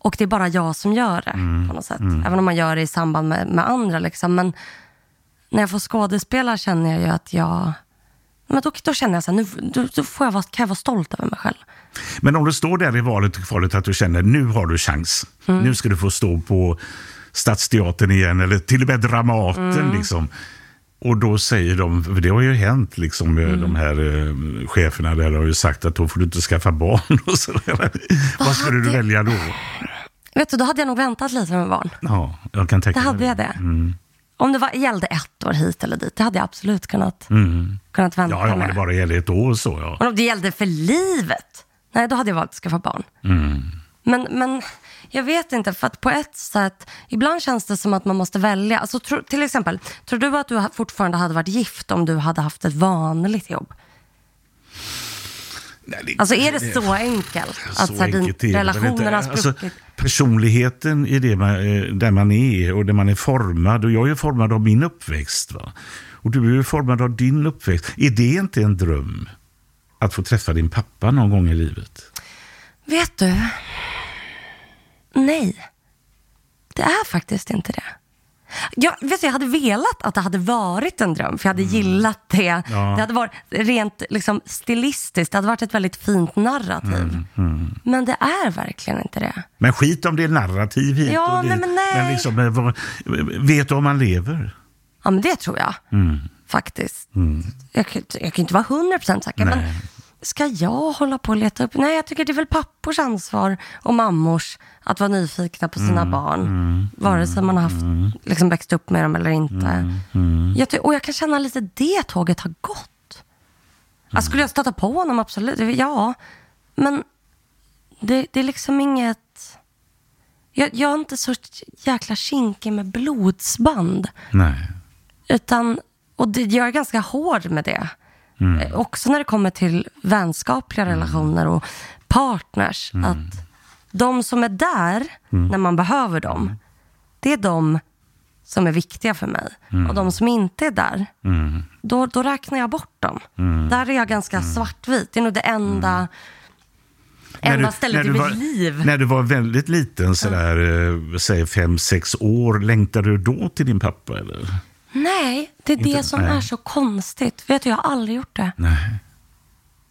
[SPEAKER 1] Och det är bara jag som gör det
[SPEAKER 3] Mm.
[SPEAKER 1] på något sätt. Även om man gör det i samband med, med andra. Liksom. Men när jag får skådespela känner jag ju att jag... Men då, då känner jag så här, nu, då, då får jag vara, kan jag vara stolt över mig själv.
[SPEAKER 3] Men om du står där i valet och kvalet att du känner nu har du chans.
[SPEAKER 1] Mm.
[SPEAKER 3] Nu ska du få stå på Stadsteatern igen eller till och med Dramaten.
[SPEAKER 1] Mm.
[SPEAKER 3] Liksom. Och då säger de, för det har ju hänt, liksom,
[SPEAKER 1] Mm.
[SPEAKER 3] de här eh, cheferna där har ju sagt att då får du inte skaffa barn. Och så där. Vad skulle du välja då?
[SPEAKER 1] Vet du, då hade jag nog väntat lite med barn.
[SPEAKER 3] Ja, jag kan tänka
[SPEAKER 1] Det
[SPEAKER 3] mig
[SPEAKER 1] hade jag det.
[SPEAKER 3] Mm.
[SPEAKER 1] Om det var, gällde ett år hit eller dit, det hade jag absolut kunnat, kunnat vänta
[SPEAKER 3] Mm. Ja, ja,
[SPEAKER 1] med.
[SPEAKER 3] det bara gäller ett år så ja.
[SPEAKER 1] Men om det gällde för livet, nej då hade jag valt att skaffa barn.
[SPEAKER 3] Mm.
[SPEAKER 1] Men, men jag vet inte, för att på ett sätt, ibland känns det som att man måste välja. Alltså, tro, till exempel, tror du att du fortfarande hade varit gift om du hade haft ett vanligt jobb?
[SPEAKER 3] Nej, det-
[SPEAKER 1] Alltså är det så enkelt? Att så här, din
[SPEAKER 3] enkelt väl
[SPEAKER 1] relationen har.
[SPEAKER 3] Alltså,
[SPEAKER 1] spruckit?
[SPEAKER 3] personligheten i det man, eh, där man är och där man är formad. Och jag är ju formad av min uppväxt. Va? Och du är formad av din uppväxt. Är det inte en dröm? Att få träffa din pappa någon gång i livet?
[SPEAKER 1] Vet du? Nej. Det är faktiskt inte det. Jag, vet du, jag hade velat att det hade varit en dröm, för jag hade gillat det.
[SPEAKER 3] Mm. Ja.
[SPEAKER 1] Det hade varit rent liksom, stilistiskt, det hade varit ett väldigt fint narrativ.
[SPEAKER 3] Mm,
[SPEAKER 1] Men det är verkligen inte det.
[SPEAKER 3] Men skit om det är narrativ hit
[SPEAKER 1] Ja,
[SPEAKER 3] och dit.
[SPEAKER 1] nej, men nej.
[SPEAKER 3] liksom, eh, vad, vet du om man lever?
[SPEAKER 1] Ja, men det tror jag
[SPEAKER 3] Mm.
[SPEAKER 1] faktiskt. Jag, kan- jag kan inte vara 100% säker, men
[SPEAKER 3] Nej.
[SPEAKER 1] Ska jag hålla på och leta upp? Nej, jag tycker det är väl pappors ansvar och mammors att vara nyfikna på
[SPEAKER 3] Mm.
[SPEAKER 1] sina barn. Vare sig man har haft, liksom växt upp med dem eller inte.
[SPEAKER 3] Mm.
[SPEAKER 1] Jag ty- och jag kan känna lite det tåget har gått.
[SPEAKER 3] Mm.
[SPEAKER 1] Jag skulle jag stöta på honom? Absolut. Ja, men det, det är liksom inget... Jag, jag är inte så jäkla kinkig med blodsband.
[SPEAKER 3] Nej.
[SPEAKER 1] Utan, och det, jag är ganska hård med det. Eh, Också när det kommer till vänskapliga relationer och partners. Att de som är där när man behöver dem, det är de som är viktiga för mig. Och de som inte är där, då, då räknar jag bort dem. Där är jag ganska svartvit. Det är nog det enda, enda stället i mitt
[SPEAKER 3] var,
[SPEAKER 1] liv.
[SPEAKER 3] När du var väldigt liten, sådär, eh, säg fem, sex år, längtade du då till din pappa? Eller?
[SPEAKER 1] Nej, det är det
[SPEAKER 3] Inte-
[SPEAKER 1] som
[SPEAKER 3] nej.
[SPEAKER 1] är så konstigt. Vet du, jag har aldrig gjort det.
[SPEAKER 3] Nej.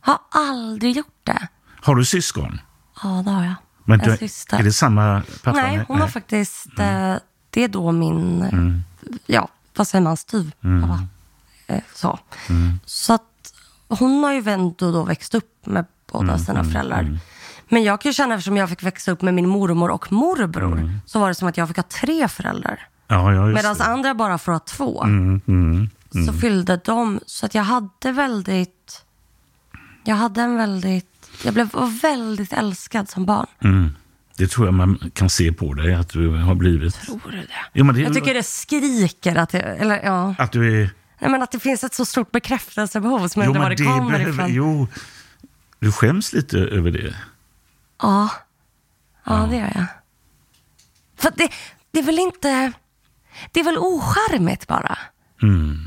[SPEAKER 1] Har aldrig gjort det.
[SPEAKER 3] Har du syskon?
[SPEAKER 1] Ja, det har jag.
[SPEAKER 3] Men
[SPEAKER 1] en
[SPEAKER 3] du, är det samma pappa?
[SPEAKER 1] Nej, hon har faktiskt... Eh, det är då min... eh, Ja, vad säger man? Styvpappa. Eh, så. Så att hon har ju ändå då växt upp med båda sina föräldrar. Men jag kan ju känna, eftersom jag fick växa upp med min mormor och morbror,
[SPEAKER 3] Mm.
[SPEAKER 1] så var det som att jag fick ha tre föräldrar.
[SPEAKER 3] Ja, ja,
[SPEAKER 1] Medan
[SPEAKER 3] det.
[SPEAKER 1] andra bara får ha två.
[SPEAKER 3] Mm, mm,
[SPEAKER 1] Så
[SPEAKER 3] mm.
[SPEAKER 1] fyllde de, så att jag hade väldigt, jag hade en väldigt, jag blev väldigt älskad som barn.
[SPEAKER 3] Mm. Det tror jag man kan se på dig, att du har blivit.
[SPEAKER 1] Tror du det?
[SPEAKER 3] Jo, men det
[SPEAKER 1] Jag tycker det skriker att, jag, eller ja,
[SPEAKER 3] Att du är...
[SPEAKER 1] Nej, men att det finns ett så stort bekräftelsebehov som jag undrar var det, kommer
[SPEAKER 3] behöver-
[SPEAKER 1] ifrån.
[SPEAKER 3] Jo, du skäms lite över det.
[SPEAKER 1] Ja. ja, det gör jag. För det, det är väl inte... Det är väl ocharmigt bara
[SPEAKER 3] Mm.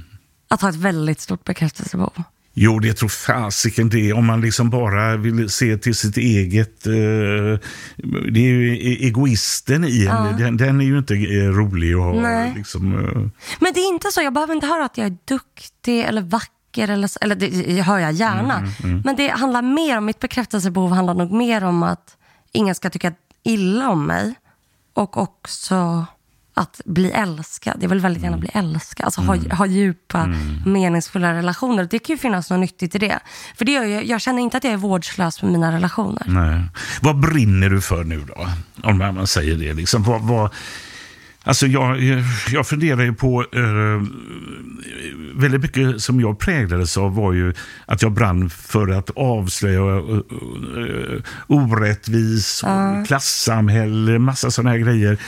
[SPEAKER 1] att ha ett väldigt stort bekräftelsebehov.
[SPEAKER 3] Jo, det tror fasiken det. Om man liksom bara vill se till sitt eget... Eh, det är ju e- egoisten i en.
[SPEAKER 1] Ja.
[SPEAKER 3] Den, den är ju inte eh, rolig att ha. Liksom, eh,
[SPEAKER 1] Men det är inte så. Jag behöver inte höra att jag är duktig eller vacker. Eller, eller det hör jag gärna.
[SPEAKER 3] Mm, mm.
[SPEAKER 1] Men det handlar mer om, mitt bekräftelsebehov handlar nog mer om att ingen ska tycka illa om mig. Och också att bli älskad. Jag vill väldigt gärna bli älskad. Alltså ha, ha djupa, meningsfulla relationer. Det kan ju finnas något nyttigt i det. För det jag, jag känner inte att jag är vårdslös med mina relationer.
[SPEAKER 3] nej. Vad brinner du för nu då? Om man säger det. Liksom, vad, vad, alltså jag, jag funderar ju på... Eh, väldigt mycket som jag präglades av var ju att jag brann för att avslöja eh, eh, orättvis,
[SPEAKER 1] Ja.
[SPEAKER 3] klassamhälle, massa sådana här grejer.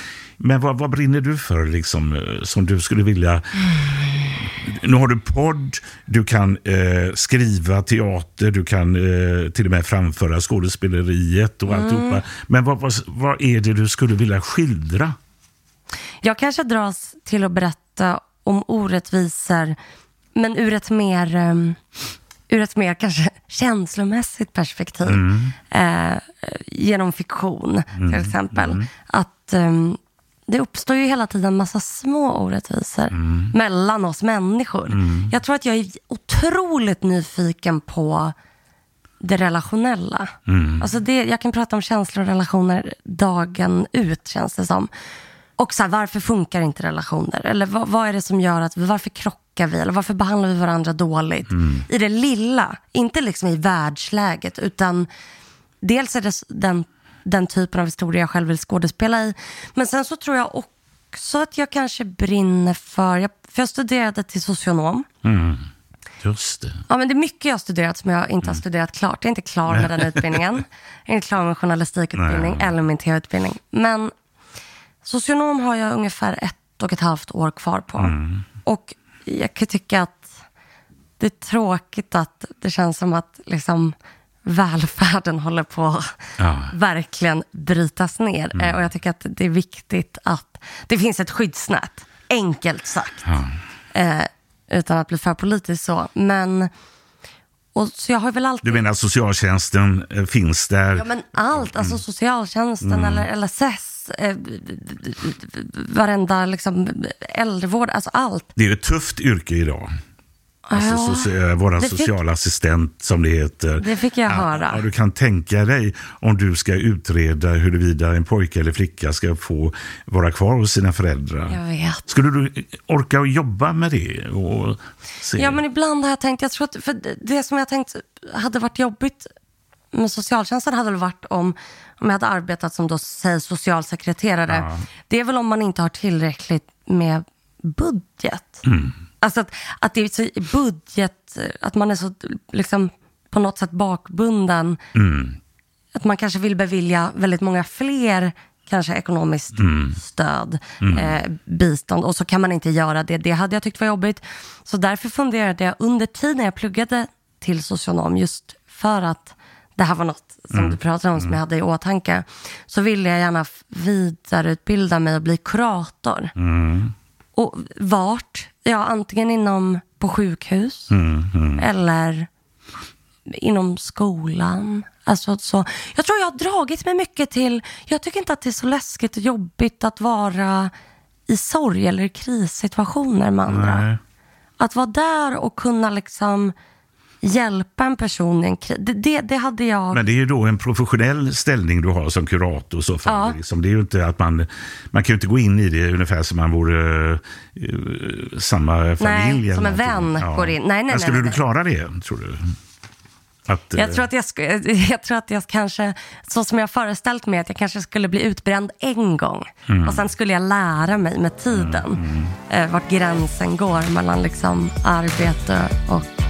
[SPEAKER 3] Men vad, vad brinner du för liksom, eh, som du skulle vilja... Nu har du podd, du kan eh, skriva teater, du kan eh, till och med framföra skådespeleriet och
[SPEAKER 1] Mm.
[SPEAKER 3] alltihopa. Men vad, vad, vad är det du skulle vilja skildra?
[SPEAKER 1] Jag kanske dras till att berätta om orättvisor, men ur ett mer, um, ur ett mer kanske känslomässigt perspektiv.
[SPEAKER 6] Mm.
[SPEAKER 1] Eh, genom fiktion,
[SPEAKER 6] Mm.
[SPEAKER 1] till exempel.
[SPEAKER 6] Mm.
[SPEAKER 1] Att ehm, det uppstår ju hela tiden massa små orättvisor mellan oss människor.
[SPEAKER 6] Mm.
[SPEAKER 1] Jag tror att jag är otroligt nyfiken på det relationella.
[SPEAKER 6] Mm.
[SPEAKER 1] Alltså det, jag kan prata om känslor och relationer dagen ut, känns det som. Och så här, varför funkar inte relationer? Eller vad, vad är det som gör att, varför krockar vi? Eller varför behandlar vi varandra dåligt?
[SPEAKER 6] Mm.
[SPEAKER 1] I det lilla, inte liksom i världsläget, utan dels är det den, den typen av historia jag själv vill skådespela i. Men sen så tror jag också att jag kanske brinner för, jag, för jag studerade till socionom.
[SPEAKER 3] Mm. Just det.
[SPEAKER 1] Ja, men det är mycket jag har studerat som jag inte har studerat klart. Jag är inte klar med den utbildningen. Jag är inte klar med journalistikutbildning
[SPEAKER 3] Nej.
[SPEAKER 1] eller min tv-utbildning. Men socionom har jag ungefär ett och ett halvt år kvar på.
[SPEAKER 3] Mm.
[SPEAKER 1] Och jag kan tycka att det är tråkigt att det känns som att liksom välfärden håller på att
[SPEAKER 3] Ja.
[SPEAKER 1] verkligen brytas ner.
[SPEAKER 3] Mm.
[SPEAKER 1] Eh, Och jag tycker att det är viktigt att det finns ett skyddsnät, enkelt sagt.
[SPEAKER 3] Ja.
[SPEAKER 1] Eh, utan att bli för politisk så. Men, och, så jag har väl alltid...
[SPEAKER 3] Du menar att socialtjänsten eh, finns där?
[SPEAKER 1] Ja, men allt. Alltså socialtjänsten
[SPEAKER 3] Mm.
[SPEAKER 1] eller LSS, eh, varenda liksom, äldrevård, alltså allt.
[SPEAKER 3] Det är ju ett tufft yrke idag. Alltså, vara
[SPEAKER 1] det fick-
[SPEAKER 3] socialassistent som det heter.
[SPEAKER 1] Det fick jag höra.
[SPEAKER 3] Ja, du kan tänka dig om du ska utreda huruvida en pojke eller flicka ska få vara kvar hos sina föräldrar.
[SPEAKER 1] Jag vet.
[SPEAKER 3] Skulle du orka att jobba med det? Och se?
[SPEAKER 1] Ja, men ibland har jag tänkt, jag tror att, för det- det som jag tänkt hade varit jobbigt med socialtjänsten hade väl varit om, om jag hade arbetat som då, säg socialsekreterare.
[SPEAKER 6] Ja.
[SPEAKER 1] Det är väl om man inte har tillräckligt med budget.
[SPEAKER 3] Mm.
[SPEAKER 1] Alltså att, att det är så budget, att man är så liksom på något sätt bakbunden.
[SPEAKER 3] Mm.
[SPEAKER 1] Att man kanske vill bevilja väldigt många fler kanske ekonomiskt
[SPEAKER 6] Mm.
[SPEAKER 1] stöd,
[SPEAKER 6] Mm.
[SPEAKER 1] eh, bistånd och så kan man inte göra det. Det hade jag tyckt var jobbigt. Så därför funderade jag under tiden jag pluggade till socionom just för att det här var något som
[SPEAKER 6] Mm.
[SPEAKER 1] du pratade om som
[SPEAKER 6] Mm.
[SPEAKER 1] jag hade i åtanke. Så ville jag gärna vidareutbilda mig och bli kurator.
[SPEAKER 3] Mm.
[SPEAKER 1] Och vart? Ja, antingen inom på sjukhus
[SPEAKER 3] Mm. Mm.
[SPEAKER 1] eller inom skolan. Alltså, så. Jag tror jag har dragit mig mycket till, jag tycker inte att det är så läskigt och jobbigt att vara i sorg eller krissituationer med andra.
[SPEAKER 3] Nej.
[SPEAKER 1] Att vara där och kunna liksom hjälpa en person i en kris, det, det, det hade jag...
[SPEAKER 3] Men det är ju då en professionell ställning du har som kurator. Så.
[SPEAKER 1] Ja.
[SPEAKER 3] Liksom, det är ju inte att man, man kan ju inte gå in i det ungefär som man vore eh, samma familj. eller
[SPEAKER 1] som en vän går in. Nej, nej,
[SPEAKER 3] Men
[SPEAKER 1] nej,
[SPEAKER 3] skulle
[SPEAKER 1] nej,
[SPEAKER 3] du
[SPEAKER 1] nej.
[SPEAKER 3] klara det, tror du? Att,
[SPEAKER 1] Jag
[SPEAKER 3] eh,
[SPEAKER 1] tror, att jag, jag tror att jag kanske, så som jag föreställt mig, att jag kanske skulle bli utbränd en gång.
[SPEAKER 3] Mm.
[SPEAKER 1] Och sen skulle jag lära mig med tiden eh, vart gränsen går mellan liksom arbete och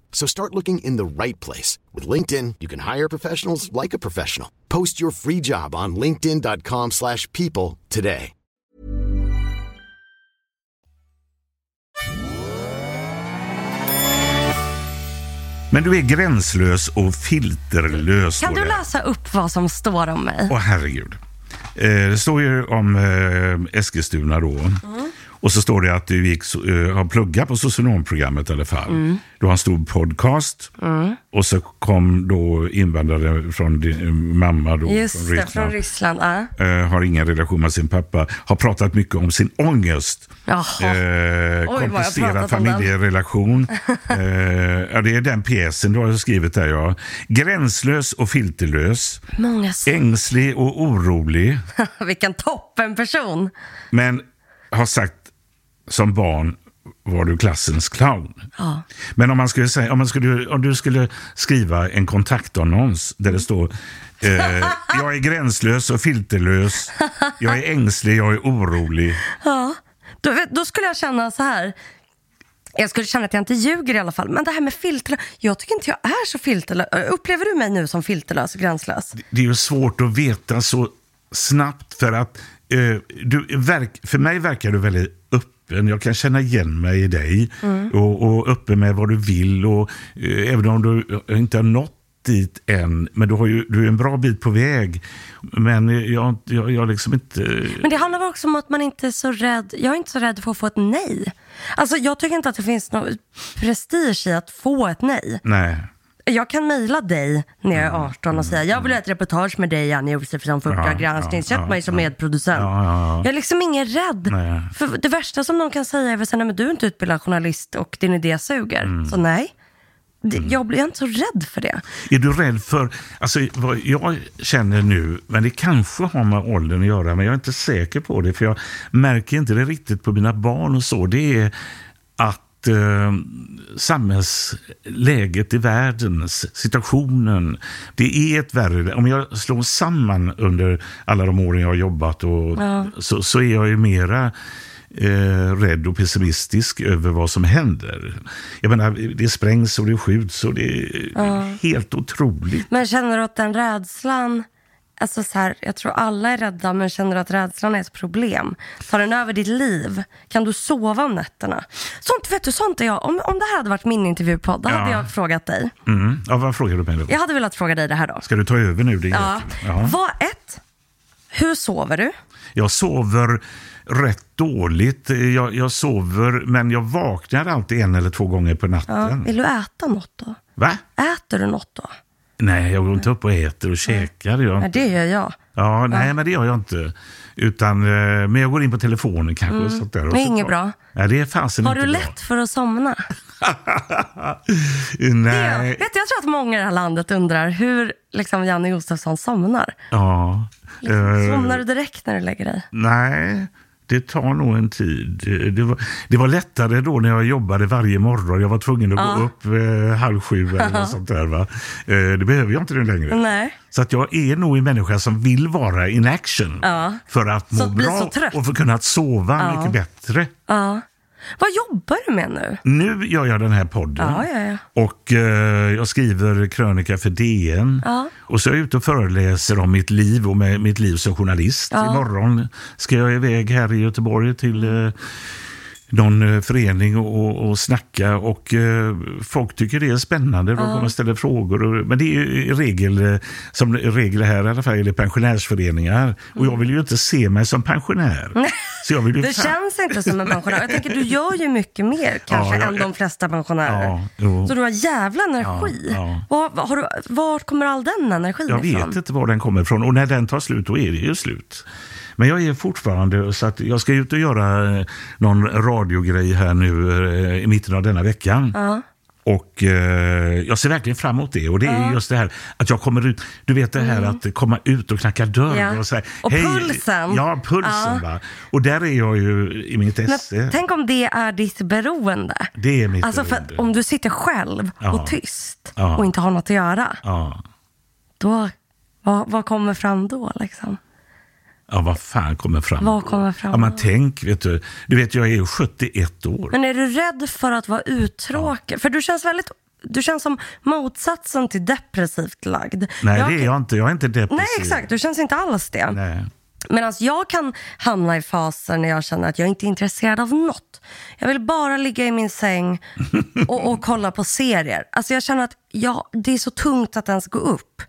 [SPEAKER 7] So start looking in the right place. With LinkedIn, you can hire professionals like a professional. Post your free job on linkedin.com/people slash people today.
[SPEAKER 3] Men du är gränslös och filterlös.
[SPEAKER 1] Kan du läsa upp vad som står om mig?
[SPEAKER 3] Åh herregud. Eh, det står ju om eh, Eskilstuna då. Och så står det att du gick, eh, har pluggat på socionomprogrammet i alla fall.
[SPEAKER 1] Mm.
[SPEAKER 3] Du har en stor podcast.
[SPEAKER 1] Mm.
[SPEAKER 3] Och så kom då invandrare från din eh, mamma då,
[SPEAKER 1] Just
[SPEAKER 3] från
[SPEAKER 1] det,
[SPEAKER 3] Ryssland.
[SPEAKER 1] från Ryssland. Ja.
[SPEAKER 3] Eh, har ingen relation med sin pappa. Har pratat mycket om sin ångest.
[SPEAKER 1] Jaha. Jag
[SPEAKER 3] komplicerad familjerelation. ja, det är den pjäsen du har skrivit där. Ja. Gränslös och filterlös.
[SPEAKER 1] Många så.
[SPEAKER 3] Ängslig och orolig.
[SPEAKER 1] Vilken toppenperson.
[SPEAKER 3] Men har sagt som barn var du klassens clown.
[SPEAKER 1] Ja.
[SPEAKER 3] Men om man skulle säga, om, man skulle, om du skulle skriva en kontaktannons där det står eh, Jag är gränslös och filterlös. Jag är ängslig, jag är orolig.
[SPEAKER 1] Ja, då, då skulle jag känna så här. Jag skulle känna att jag inte ljuger i alla fall. Men det här med filterlös. Jag tycker inte jag är så filterlös. Upplever du mig nu som filterlös och gränslös?
[SPEAKER 3] Det är ju svårt att veta så snabbt för att eh, du verk, för mig verkar du väldigt öppen. Jag kan känna igen mig i dig
[SPEAKER 1] Mm.
[SPEAKER 3] och, och öppen med vad du vill. Och, eh, även om du inte har nått dit än, men du, har ju, du är en bra bit på väg. Men eh, jag, jag, jag liksom inte...
[SPEAKER 1] Men det handlar väl också om att man inte är så rädd. Jag är inte så rädd för att få ett nej. Alltså jag tycker inte att det finns någon prestige i att få ett nej.
[SPEAKER 3] Nej.
[SPEAKER 1] Jag kan mejla dig när jag är 18 och säga jag vill göra ett reportage med dig Janne Josefsson för Uppdrag granskning. Köp mig som medproducent.
[SPEAKER 3] Ja, ja, ja.
[SPEAKER 1] Jag är liksom ingen rädd.
[SPEAKER 3] Nej.
[SPEAKER 1] För det värsta som någon kan säga är väl "Nej, men du är inte utbildad journalist och din idé suger.
[SPEAKER 3] Mm.
[SPEAKER 1] Så nej, det, jag blir inte så rädd för det.
[SPEAKER 3] Är du rädd för, alltså vad jag känner nu, men det kanske har med åldern att göra, men jag är inte säker på det, för jag märker inte det riktigt på mina barn och så, det är att eh, samhällsläget i världen, situationen, det är ett värre, om jag slår samman under alla de åren jag har jobbat och,
[SPEAKER 1] Ja.
[SPEAKER 3] så, så är jag ju mera eh, rädd och pessimistisk över vad som händer. Jag menar, det sprängs och det skjuts och det är
[SPEAKER 1] Ja.
[SPEAKER 3] helt otroligt.
[SPEAKER 1] Men känner du att den rädslan, alltså så här, jag tror alla är rädda, men känner att rädslan är ett problem? Tar den över ditt liv? Kan du sova om nätterna? Sånt, vet du, sånt är jag. Om, om det här hade varit min intervjupodd, då
[SPEAKER 3] Ja.
[SPEAKER 1] hade jag frågat dig.
[SPEAKER 3] Mm. Ja, vad frågar du mig då?
[SPEAKER 1] Jag hade velat fråga dig det här då.
[SPEAKER 3] Ska du ta över nu? Din
[SPEAKER 1] Ja.
[SPEAKER 3] Ja.
[SPEAKER 1] Vad ett? Hur sover du?
[SPEAKER 3] Jag sover rätt dåligt. Jag, jag sover, men jag vaknar alltid en eller två gånger på
[SPEAKER 1] Ja.
[SPEAKER 3] natten.
[SPEAKER 1] Vill du äta något då?
[SPEAKER 3] Va?
[SPEAKER 1] Äter du något då?
[SPEAKER 3] Nej, jag går inte upp och äter och käkar. det jag
[SPEAKER 1] Ja, det gör jag.
[SPEAKER 3] Ja, nej, men det gör jag inte. Utan, eh, men jag går in på telefonen kanske.
[SPEAKER 1] Mm.
[SPEAKER 3] Och sånt där. Och
[SPEAKER 1] Det är inget bra.
[SPEAKER 3] Nej, det är fasen
[SPEAKER 1] Har du
[SPEAKER 3] bra.
[SPEAKER 1] lätt för att somna?
[SPEAKER 3] Nej.
[SPEAKER 1] Vet du, jag tror att många i det här landet undrar hur liksom, Janne Josefsson somnar.
[SPEAKER 3] Ja. eh,
[SPEAKER 1] Somnar du direkt när du lägger dig?
[SPEAKER 3] Nej, det tar nog en tid. Det var, det var lättare då när jag jobbade varje morgon. Jag var tvungen att
[SPEAKER 1] Ja.
[SPEAKER 3] gå upp eh, halv sju eller något sånt där. Va? Eh, det behöver jag inte nu längre.
[SPEAKER 1] Nej.
[SPEAKER 3] Så att jag är nog en människa som vill vara in action.
[SPEAKER 1] Ja.
[SPEAKER 3] För att må
[SPEAKER 1] Så
[SPEAKER 3] bra
[SPEAKER 1] så
[SPEAKER 3] och för att kunna sova
[SPEAKER 1] Ja.
[SPEAKER 3] mycket bättre.
[SPEAKER 1] Ja. Vad jobbar du med nu?
[SPEAKER 3] Nu gör jag den här podden.
[SPEAKER 1] Ja, ja, ja.
[SPEAKER 3] Och eh, jag skriver krönika för DN. Och så är jag ute och föreläser om mitt liv och med mitt liv som journalist. Imorgon ska jag iväg här i Göteborg till eh, någon eh, förening och, och, snacka och eh, folk tycker det är spännande. De kommer och ställer frågor. Och, men det är regel, eh, som regel här i alla fall, det pensionärsföreningar. Och jag vill ju inte se mig som pensionär. Så jag vill ju
[SPEAKER 1] Det känns inte som en pensionär. Jag tänker, du gör ju mycket mer kanske
[SPEAKER 3] Ja, jag-
[SPEAKER 1] än de flesta pensionärer.
[SPEAKER 3] Ja.
[SPEAKER 1] Så du har jävla energi.
[SPEAKER 3] Ja.
[SPEAKER 1] Var, har du, var kommer all den energin
[SPEAKER 3] Jag
[SPEAKER 1] ifrån?
[SPEAKER 3] vet inte var den kommer ifrån och när den tar slut då är det ju slut. Men jag är fortfarande så att jag ska ut och göra eh, någon radiogrej här nu eh, i mitten av denna veckan.
[SPEAKER 1] Ja.
[SPEAKER 3] Och eh, jag ser verkligen fram emot det. Och det är
[SPEAKER 1] Ja.
[SPEAKER 3] just det här att jag kommer ut. Du vet det här
[SPEAKER 1] Mm.
[SPEAKER 3] att komma ut och knacka dörr.
[SPEAKER 1] Ja.
[SPEAKER 3] Och, så här,
[SPEAKER 1] Och
[SPEAKER 3] "Hej."
[SPEAKER 1] pulsen.
[SPEAKER 3] Ja, pulsen.
[SPEAKER 1] Ja.
[SPEAKER 3] Va? Och där är jag ju i mitt esse.
[SPEAKER 1] tänk om det är ditt beroende.
[SPEAKER 3] Det är mitt
[SPEAKER 1] Alltså för
[SPEAKER 3] beroende.
[SPEAKER 1] om du sitter själv och tyst och inte har något att göra, då, vad, vad kommer fram då liksom?
[SPEAKER 3] Ja, vad fan kommer fram?
[SPEAKER 1] Vad kommer fram
[SPEAKER 3] Ja, man tänk, vet du. Du vet, jag är ju 71 år.
[SPEAKER 1] Men är du rädd för att vara uttråkad? För du känns väldigt, du känns som motsatsen till depressivt lagd.
[SPEAKER 3] Nej,
[SPEAKER 1] Jag
[SPEAKER 3] det är jag inte. Jag är inte depressiv.
[SPEAKER 1] Nej, exakt. Du känns inte alls det.
[SPEAKER 3] Nej.
[SPEAKER 1] Medan jag kan hamna i faser när jag känner att jag inte är intresserad av något. Jag vill bara ligga i min säng och, och kolla på serier. Alltså jag känner att ja, det är så tungt att ens gå upp.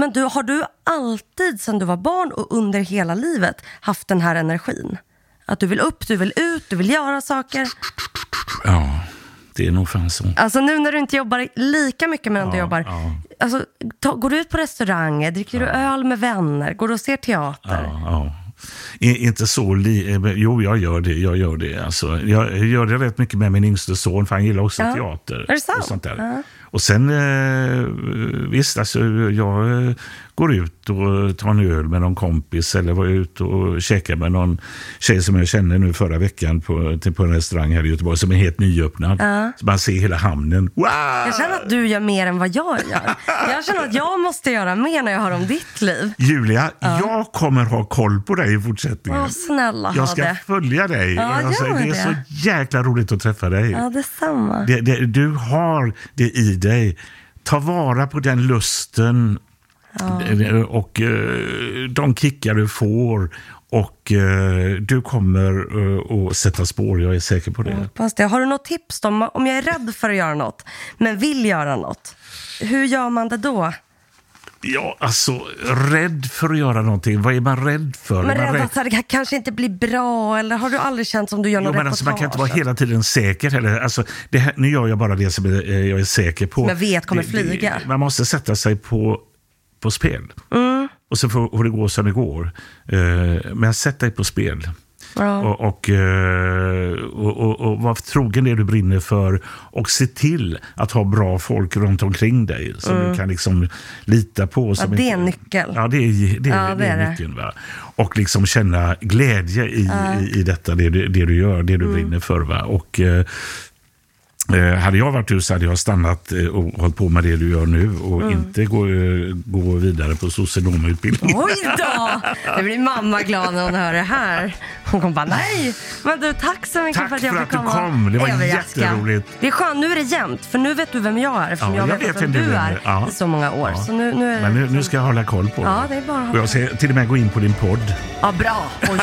[SPEAKER 1] Men du, har du alltid sedan du var barn och under hela livet haft den här energin? Att du vill upp, du vill ut, du vill göra saker.
[SPEAKER 3] Ja, det är nog fan så.
[SPEAKER 1] Alltså nu när du inte jobbar lika mycket men
[SPEAKER 3] Ja,
[SPEAKER 1] jobbar.
[SPEAKER 3] ja.
[SPEAKER 1] Alltså, ta, går du ut på restauranger, dricker du öl med vänner, går du och ser teater?
[SPEAKER 3] Ja, ja. I- Inte så li- eh, Jo, jag gör det. Jag gör det. Alltså, jag gör det rätt mycket med min yngste son, för han gillar också
[SPEAKER 1] Ja.
[SPEAKER 3] teater.
[SPEAKER 1] Är det sant?
[SPEAKER 3] Och sånt där. Och sen, eh, visst, alltså, jag eh, går ut och tar en öl med någon kompis eller var ute och käkar med någon tjej som jag kände nu förra veckan på, till, på en restaurang här i Göteborg som är helt nyöppnad.
[SPEAKER 1] Ja.
[SPEAKER 3] Så man ser hela hamnen. Wow!
[SPEAKER 1] Jag känner att du gör mer än vad jag gör. Jag känner att jag måste göra mer när jag hör om ditt liv.
[SPEAKER 3] Julia, jag kommer ha koll på dig i fortsättningen.
[SPEAKER 1] Åh, snälla
[SPEAKER 3] Jag ska följa dig.
[SPEAKER 1] Ja,
[SPEAKER 3] Alltså, det är
[SPEAKER 1] det.
[SPEAKER 3] så jäkla roligt att träffa dig.
[SPEAKER 1] Ja, detsamma.
[SPEAKER 3] Det, det, du har det i dig. Ta vara på den lusten
[SPEAKER 1] Ja.
[SPEAKER 3] och eh, de kickar du får. Och eh, du kommer eh, att sätta spår, jag är säker på det.
[SPEAKER 1] Hoppas det. Har du något tips då? Om jag är rädd för att göra något, men vill göra något. Hur gör man det då?
[SPEAKER 3] Ja, alltså rädd för att göra någonting. Vad är man rädd för?
[SPEAKER 1] Men rädd att det kanske inte blir bra, eller har du aldrig känt som du gör
[SPEAKER 3] Jo,
[SPEAKER 1] något
[SPEAKER 3] men alltså, man kan inte vara
[SPEAKER 1] reportage?
[SPEAKER 3] hela tiden säker heller. Alltså, det här, nu gör jag bara det som jag är, jag är säker på.
[SPEAKER 1] Som jag vet kommer
[SPEAKER 3] Det-
[SPEAKER 1] flyga.
[SPEAKER 3] Det, man måste sätta sig på, på spel.
[SPEAKER 1] Mm.
[SPEAKER 3] Och så får, får det gå som det går. Eh, men sätt dig på spel.
[SPEAKER 1] Ja.
[SPEAKER 3] Och, och, eh, och, och, och var trogen det du brinner för och se till att ha bra folk runt omkring dig som
[SPEAKER 1] Mm.
[SPEAKER 3] du kan liksom lita på.
[SPEAKER 1] Ja,
[SPEAKER 3] Som
[SPEAKER 1] det är en nyckel.
[SPEAKER 3] Ja, det är, det,
[SPEAKER 1] Ja, det är det.
[SPEAKER 3] nyckeln. Va? Och liksom känna glädje i,
[SPEAKER 1] Ja.
[SPEAKER 3] i, i detta, det, det du gör, det du
[SPEAKER 1] Mm.
[SPEAKER 3] brinner för. Va? Och, eh, hade jag varit du så hade jag stannat eh, och hållit på med det du gör nu och
[SPEAKER 1] Mm.
[SPEAKER 3] inte gå, eh, gå vidare på socionomutbildning.
[SPEAKER 1] Oj då! Nu blir mamma glad när hon hör det här. Hon kommer bara, nej! Men du, tack så mycket
[SPEAKER 3] Tack
[SPEAKER 1] för att jag
[SPEAKER 3] för
[SPEAKER 1] fick
[SPEAKER 3] att du
[SPEAKER 1] komma.
[SPEAKER 3] kom. Det var
[SPEAKER 1] Överraska.
[SPEAKER 3] jätteroligt.
[SPEAKER 1] Det är skönt, nu är det jämnt. För nu vet du vem jag är. Eftersom
[SPEAKER 3] Ja,
[SPEAKER 1] jag,
[SPEAKER 3] jag
[SPEAKER 1] vet,
[SPEAKER 3] vet
[SPEAKER 1] vem du är.
[SPEAKER 3] Ja.
[SPEAKER 1] i så många år.
[SPEAKER 3] Ja.
[SPEAKER 1] Så nu, nu är
[SPEAKER 3] Men nu, nu ska jag hålla koll på
[SPEAKER 1] Ja, det är bara
[SPEAKER 3] Och jag ska till och med gå in på din podd.
[SPEAKER 1] Ja, bra. Oj,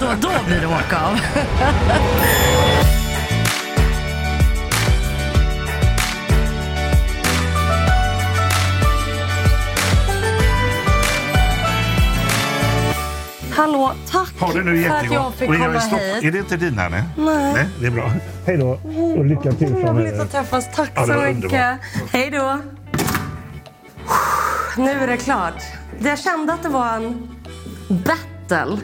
[SPEAKER 1] då, då blir det åka av. Tack
[SPEAKER 3] Ha det nu
[SPEAKER 1] för att jag fick
[SPEAKER 3] Och jag är
[SPEAKER 1] komma
[SPEAKER 3] stopp-
[SPEAKER 1] hit.
[SPEAKER 3] Är det inte dina? Nej.
[SPEAKER 1] Nej.
[SPEAKER 3] nej det är bra. Hej då och lycka till
[SPEAKER 1] Roligt
[SPEAKER 3] framöver.
[SPEAKER 1] att träffas. Tack
[SPEAKER 3] Ja,
[SPEAKER 1] så mycket. Hej då. nu är det klart. Jag kände att det var en battle.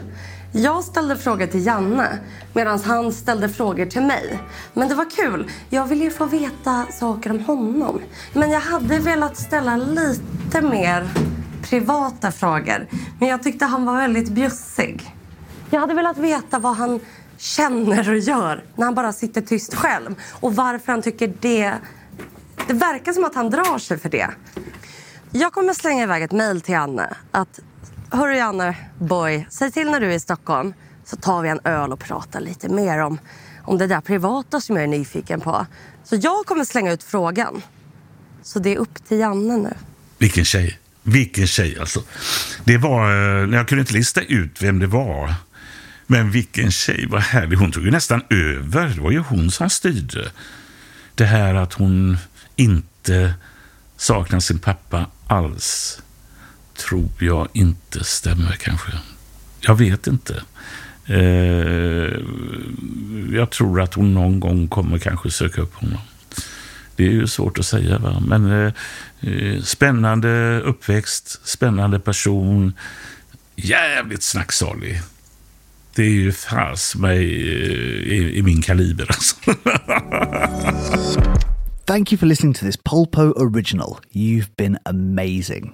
[SPEAKER 1] Jag ställde frågor till Janne medan han ställde frågor till mig. Men det var kul. Jag ville ju få veta saker om honom. Men jag hade velat ställa lite mer privata frågor. Men jag tyckte han var väldigt bjussig. Jag hade velat veta vad han känner och gör när han bara sitter tyst själv. Och varför han tycker det... Det verkar som att han drar sig för det. Jag kommer slänga iväg ett mejl till Janne. Att, Hörru Janne, boy, säg till när du är i Stockholm så tar vi en öl och pratar lite mer om, om det där privata som jag är nyfiken på. Så jag kommer slänga ut frågan. Så det är upp till Janne nu.
[SPEAKER 3] Vilken tjej. Vilken tjej alltså. Det var, eh, jag kunde inte lista ut vem det var. Men vilken tjej, vad härlig. Hon tog ju nästan över. Det var ju hon som styrde. Det här att hon inte saknar sin pappa alls tror jag inte stämmer kanske. Jag vet inte. Eh, jag tror att hon någon gång kommer kanske söka upp honom. Det är ju svårt att säga, va? men eh, eh, spännande uppväxt, spännande person, jävligt snacksalig. Det är ju fas mig eh, i, i min kaliber. Alltså.
[SPEAKER 8] Thank you for listening to this Polpo original. You've been amazing.